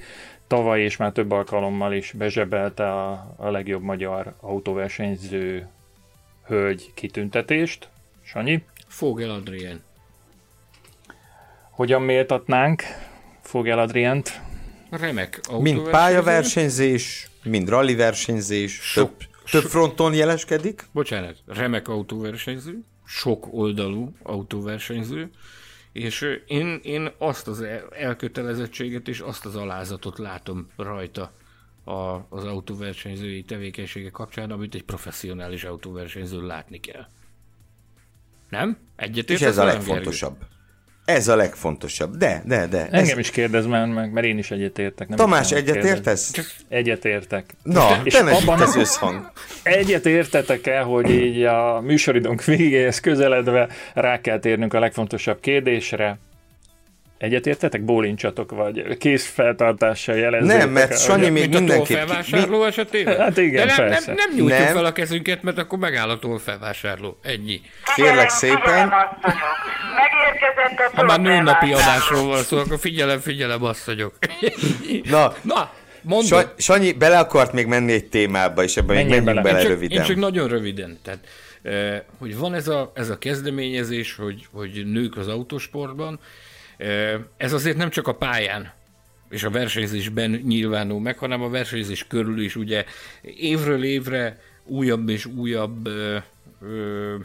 Speaker 3: tavaly és már több alkalommal is bezsebelte a, a legjobb magyar autóversenyző hölgy kitüntetést. Sanyi,
Speaker 5: Fogel Adrien.
Speaker 3: Hogyan méltatnánk Fogel Adrient?
Speaker 5: Remek
Speaker 4: Mind pályaversenyzés, mind rally versenyzés, több, több fronton jeleskedik.
Speaker 5: Bocsánat, remek autóversenyző, sok oldalú autóversenyző, és én, én azt az el- elkötelezettséget és azt az alázatot látom rajta a, az autóversenyzői tevékenysége kapcsán, amit egy professzionális autóversenyző látni kell. Nem? Egyetért
Speaker 4: És ez a legfontosabb. Ez a legfontosabb. De, de, de. Ez...
Speaker 3: Engem is kérdez már meg, mert én is egyetértek. Nem
Speaker 4: Tamás, egyetértesz?
Speaker 3: Egyetértek.
Speaker 4: Na,
Speaker 3: És
Speaker 4: te
Speaker 3: abban-
Speaker 4: ez összhang.
Speaker 3: Egyetértetek-e, hogy így a műsoridónk végéhez közeledve rá kell térnünk a legfontosabb kérdésre? Egyetértetek? Bólincsatok, vagy készfeltartással jelezzétek?
Speaker 4: Nem, mert Sanyi még
Speaker 5: Mint a
Speaker 4: mindenképp...
Speaker 5: felvásárló esetében?
Speaker 3: Hát igen,
Speaker 5: De nem,
Speaker 3: persze.
Speaker 5: nem, nem nyújtjuk
Speaker 4: Nem.
Speaker 5: fel a kezünket, mert akkor megáll a felvásárló. Ennyi.
Speaker 4: Kérlek szépen.
Speaker 7: Megérkezett a
Speaker 5: Ha már nőnapi adásról van szó, akkor figyelem, figyelem, asszonyok.
Speaker 4: Na,
Speaker 5: Na, mondom.
Speaker 4: Sa- Sanyi bele akart még menni egy témába, és ebben menjünk
Speaker 3: bele.
Speaker 4: bele,
Speaker 5: én csak,
Speaker 4: röviden.
Speaker 5: Én csak nagyon röviden. Tehát, eh, hogy van ez a, ez a kezdeményezés, hogy, hogy nők az autósportban, ez azért nem csak a pályán és a versenyzésben nyilvánul meg, hanem a versenyzés körül is ugye évről évre újabb és újabb ö, ö,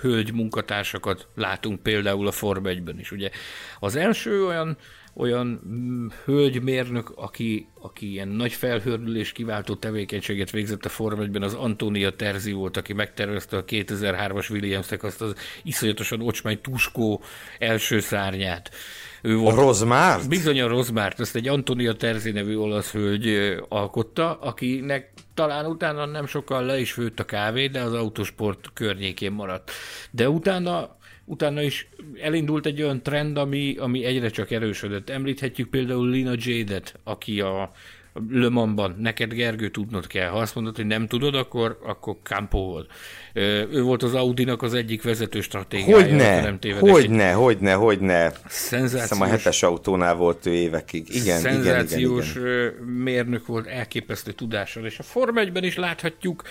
Speaker 5: hölgy munkatársakat látunk például a Form 1-ben is. Ugye az első olyan olyan mm, hölgymérnök, aki, aki ilyen nagy felhördülés kiváltó tevékenységet végzett a Form 1-ben, az Antonia Terzi volt, aki megtervezte a 2003-as Williamsnek azt az iszonyatosan ocsmány tuskó első szárnyát. Ő
Speaker 4: A
Speaker 5: volt
Speaker 4: Rozmárt?
Speaker 5: Bizony a Rozmárt, ezt egy Antonia Terzi nevű olasz hölgy alkotta, akinek talán utána nem sokkal le is főtt a kávé, de az autosport környékén maradt. De utána, utána is elindult egy olyan trend, ami, ami egyre csak erősödött. Említhetjük például Lina Jade-et, aki a Le Mansban, neked Gergő tudnod kell. Ha azt mondod, hogy nem tudod, akkor, akkor Campo volt. Ő volt az Audinak az egyik vezető stratégiája.
Speaker 4: Hogyne, hogyne, hogyne, hogyne.
Speaker 5: Szenzációs
Speaker 4: Hiszem a hetes autónál volt ő évekig. Igen, igen, igen,
Speaker 5: szenzációs
Speaker 4: igen.
Speaker 5: ö, mérnök volt, elképesztő tudással, és a Forma 1-ben is láthatjuk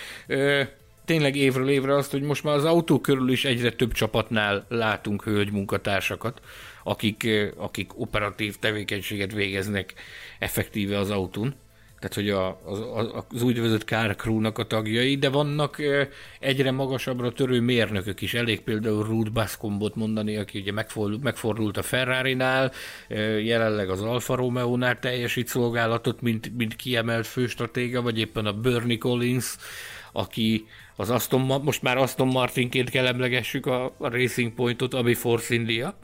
Speaker 5: tényleg évről évre azt, hogy most már az autó körül is egyre több csapatnál látunk hölgy munkatársakat, akik, ö, akik operatív tevékenységet végeznek effektíve az autón. Tehát, hogy a, az, az, úgynevezett car crew-nak a tagjai, de vannak ö, egyre magasabbra törő mérnökök is. Elég például Ruth Bascombot mondani, aki ugye megfordult, megfordult a Ferrari-nál, ö, jelenleg az Alfa Romeo-nál teljesít szolgálatot, mint, mint kiemelt főstratéga, vagy éppen a Bernie Collins, aki az Aston, most már Aston Martinként kell emlegessük a, a Racing Pointot, ami Force India.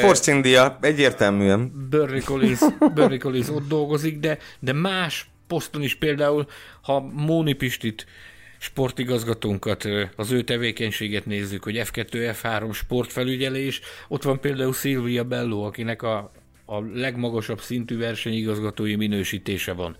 Speaker 4: Force India, egyértelműen.
Speaker 5: Bernie Collins, Bernie Collins ott dolgozik, de, de más poszton is például, ha Móni Pistit sportigazgatónkat, az ő tevékenységet nézzük, hogy F2, F3 sportfelügyelés, ott van például Silvia Bello, akinek a, a legmagasabb szintű versenyigazgatói minősítése van.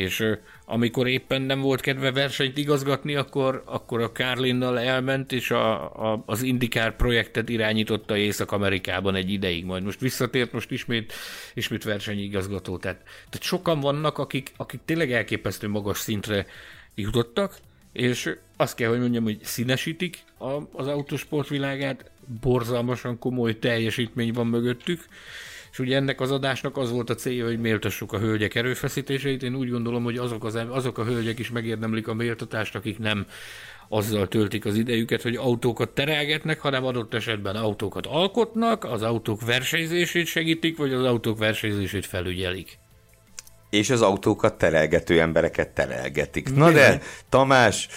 Speaker 5: És amikor éppen nem volt kedve versenyt igazgatni, akkor, akkor a Carlinnal elment, és a, a, az IndyCar projektet irányította Észak-Amerikában egy ideig, majd most visszatért, most ismét, ismét versenyigazgató. Tehát, tehát sokan vannak, akik, akik tényleg elképesztő magas szintre jutottak, és azt kell, hogy mondjam, hogy színesítik a, az autósport világát, borzalmasan komoly teljesítmény van mögöttük, És ugye ennek az adásnak az volt a célja, hogy méltassuk a hölgyek erőfeszítéseit. Én úgy gondolom, hogy azok, az, azok a hölgyek is megérdemlik a méltatást, akik nem azzal töltik az idejüket, hogy autókat terelgetnek, hanem adott esetben autókat alkotnak, az autók versenyzését segítik, vagy az autók versenyzését felügyelik.
Speaker 4: És az autókat terelgető embereket terelgetik. Na de, Tamás,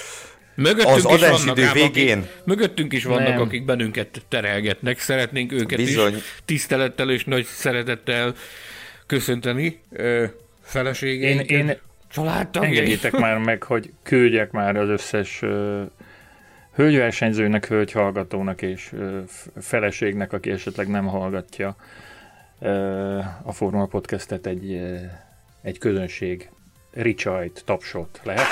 Speaker 5: Mögöttünk
Speaker 4: Az
Speaker 5: is vannak
Speaker 4: adásidő végén-
Speaker 5: Akik, mögöttünk is vannak,
Speaker 3: Nem.
Speaker 5: akik bennünket terelgetnek. Szeretnénk őket
Speaker 4: Bizony.
Speaker 5: is tisztelettel és nagy szeretettel köszönteni. Ö,
Speaker 3: Én,
Speaker 5: feleségeinket,
Speaker 3: én
Speaker 5: családtagjai.
Speaker 3: engedjétek már meg, hogy küldjek már az összes ö, hölgyversenyzőnek, hölgyhallgatónak és ö, feleségnek, aki esetleg nem hallgatja ö, a Formula Podcastet egy, ö, egy közönség ricsajt, tapsot lehet.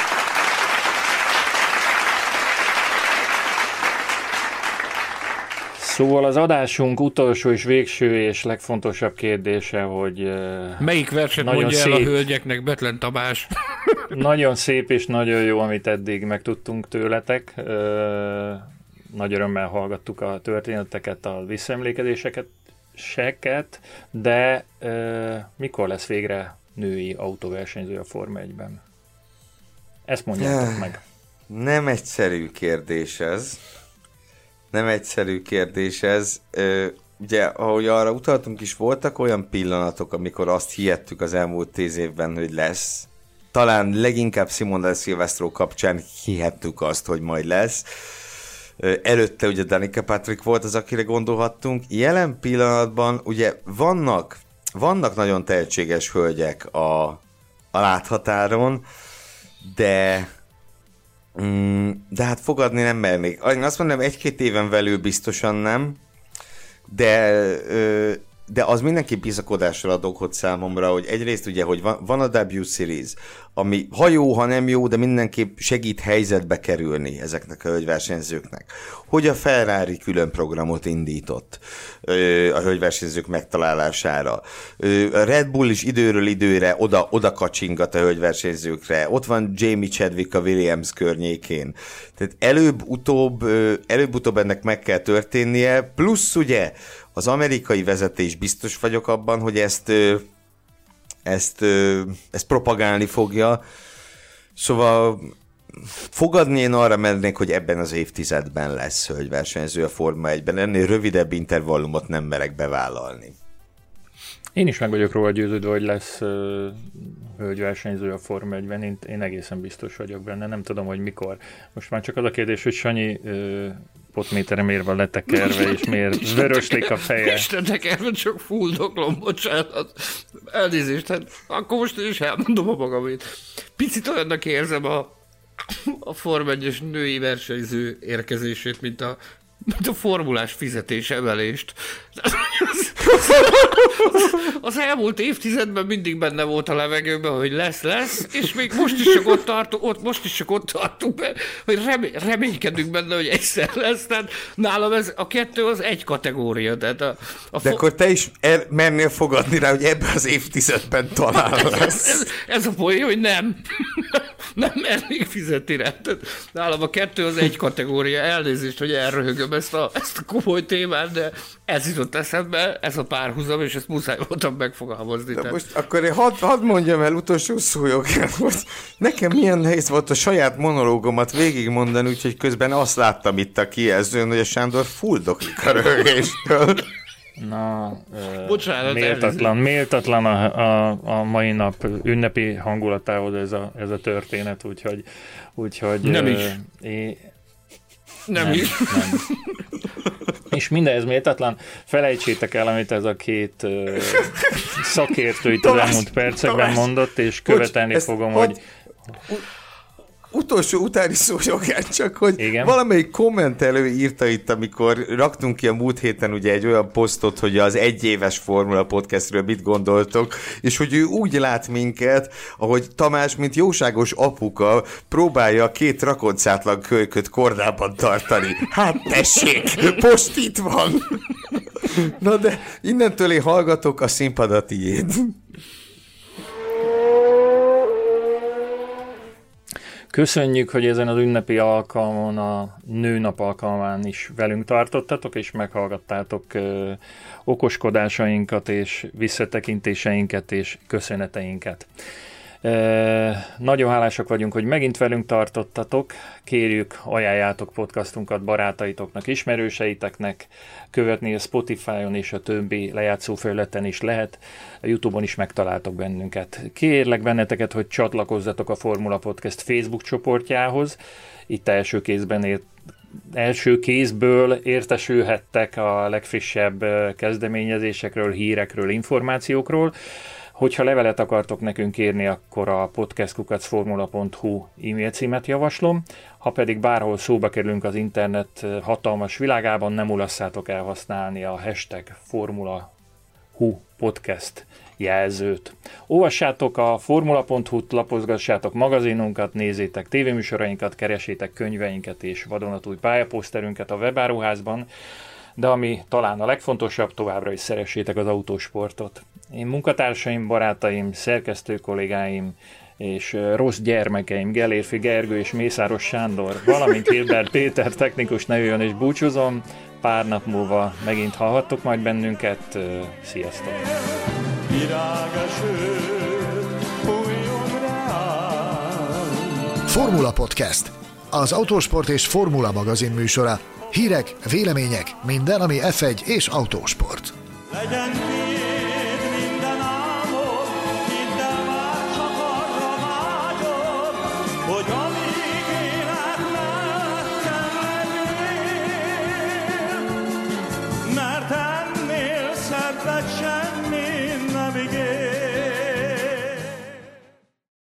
Speaker 3: Szóval az adásunk utolsó és végső és legfontosabb kérdése, hogy
Speaker 5: Melyik verset
Speaker 3: Nagyon
Speaker 5: mondja el a
Speaker 3: szép.
Speaker 5: hölgyeknek Betlen Tamás?
Speaker 3: Nagyon szép és nagyon jó, amit eddig megtudtunk tőletek. Nagy örömmel hallgattuk a történeteket, a visszaemlékezéseket, seket, de mikor lesz végre női autóversenyző a Forma 1-ben? Ezt mondjátok meg.
Speaker 4: Nem egyszerű kérdés ez. Nem egyszerű kérdés ez. Ugye, ahogy arra utaltunk is, voltak olyan pillanatok, amikor azt hihettük az elmúlt tíz évben, hogy lesz. Talán leginkább Simon Del Silvestro kapcsán hihettük azt, hogy majd lesz. Előtte ugye Danica Patrick volt az, akire gondolhattunk. Jelen pillanatban ugye vannak, vannak nagyon tehetséges hölgyek a, a láthatáron, de Mm, de hát fogadni nem mernék. Én azt mondom, egy-két éven belül biztosan nem, de, ö, de az mindenki bizakodással ad okot számomra, hogy egyrészt ugye, hogy van, van a W Series, ami ha jó, ha nem jó, de mindenképp segít helyzetbe kerülni ezeknek a hölgyversenyzőknek. Hogy a Ferrari külön programot indított ö, a hölgyversenyzők megtalálására. Ö, a Red Bull is időről időre oda, oda kacsingat a hölgyversenyzőkre. Ott van Jamie Chadwick a Williams környékén. Tehát előbb-utóbb, előbb-utóbb ennek meg kell történnie, plusz ugye az amerikai vezetés biztos vagyok abban, hogy ezt ezt, ezt propagálni fogja. Szóval fogadni én arra mernék, hogy ebben az évtizedben lesz hölgyversenyző a Forma 1-ben. Ennél rövidebb intervallumot nem merek bevállalni.
Speaker 3: Én is meg vagyok róla győződve, hogy lesz ö, hölgyversenyző a Forma 1-ben. Én, én egészen biztos vagyok benne. Nem tudom, hogy mikor. Most már csak az a kérdés, hogy Sanyi ö, potmétere miért van letekerve, és miért vöröslik a feje.
Speaker 5: Istennek erről csak fuldoklom, bocsánat. Elnézést, hát akkor most is elmondom a magamét. Picit olyannak érzem a, a Form 1 női versenyző érkezését, mint a, mint a formulás fizetés emelést. Az elmúlt évtizedben mindig benne volt a levegőben, hogy lesz, lesz, és még most is csak ott tartunk, ott, most is csak ott tartunk, be, hogy remé, reménykedünk benne, hogy egyszer lesz. Tehát nálam ez, a kettő az egy kategória. Tehát a, a
Speaker 4: De
Speaker 5: fo-
Speaker 4: akkor te is el, mernél fogadni rá, hogy ebben az évtizedben talán
Speaker 5: ez,
Speaker 4: lesz.
Speaker 5: ez, ez a poén, hogy nem. nem mernék fizetni rá. Tehát nálam a kettő az egy kategória. Elnézést, hogy elröhögöm ezt a, ezt a komoly témát, de ez jutott eszembe, ez a párhuzam, és ezt muszáj voltam megfogalmazni.
Speaker 4: De most akkor én hadd had mondjam el utolsó szójogán, hogy nekem milyen nehéz volt a saját monológomat végigmondani, úgyhogy közben azt láttam itt a kijelzőn, hogy a Sándor fuldoklik a röhögéstől.
Speaker 3: Na,
Speaker 5: Bocsánat,
Speaker 3: méltatlan, méltatlan a, a, a mai nap ünnepi hangulatához ez a, ez a történet, úgyhogy, úgyhogy
Speaker 5: Nem is.
Speaker 3: É,
Speaker 5: nem,
Speaker 3: nem, nem. És mindez méltatlan. Felejtsétek el, amit ez a két ö, szakértő itt az elmúlt percekben
Speaker 4: Tamás,
Speaker 3: mondott, és követelni
Speaker 4: ezt
Speaker 3: fogom,
Speaker 4: hadd-
Speaker 3: hogy
Speaker 4: Utolsó utáni szójogán csak, hogy
Speaker 3: Igen.
Speaker 4: valamelyik kommentelő írta itt, amikor raktunk ki a múlt héten ugye egy olyan posztot, hogy az egyéves Formula Podcastről mit gondoltok, és hogy ő úgy lát minket, ahogy Tamás, mint jóságos apuka próbálja a két rakoncátlan kölyköt kordában tartani. Hát tessék, most itt van! Na de innentől én hallgatok, a színpad a tiéd.
Speaker 3: Köszönjük, hogy ezen az ünnepi alkalmon, a nőnap alkalmán is velünk tartottatok, és meghallgattátok ö, okoskodásainkat, és visszatekintéseinket, és köszöneteinket. Nagyon hálásak vagyunk, hogy megint velünk tartottatok. Kérjük, ajánljátok podcastunkat barátaitoknak, ismerőseiteknek, követni a Spotify-on és a többi lejátszó felületen is lehet. A Youtube-on is megtaláltok bennünket. Kérlek benneteket, hogy csatlakozzatok a Formula Podcast Facebook csoportjához. Itt első kézben ért első kézből értesülhettek a legfrissebb kezdeményezésekről, hírekről, információkról. Hogyha levelet akartok nekünk írni, akkor a podcastkukacformula.hu e-mail címet javaslom. Ha pedig bárhol szóba kerülünk az internet hatalmas világában, nem ulasszátok el használni a hashtag Formula podcast jelzőt. Olvassátok a formula.hu-t, lapozgassátok magazinunkat, nézzétek tévéműsorainkat, keresétek könyveinket és vadonatúj pályaposzterünket a webáruházban, de ami talán a legfontosabb, továbbra is szeressétek az autósportot. Én munkatársaim, barátaim, szerkesztő kollégáim és rossz gyermekeim, Gelérfi Gergő és Mészáros Sándor, valamint Hilbert Péter technikus nevűjön és búcsúzom. Pár nap múlva megint hallhattok majd bennünket. Sziasztok!
Speaker 2: Formula Podcast. Az autósport és formula magazin műsora. Hírek, vélemények, minden, ami F1 és autósport.
Speaker 8: Legyen véd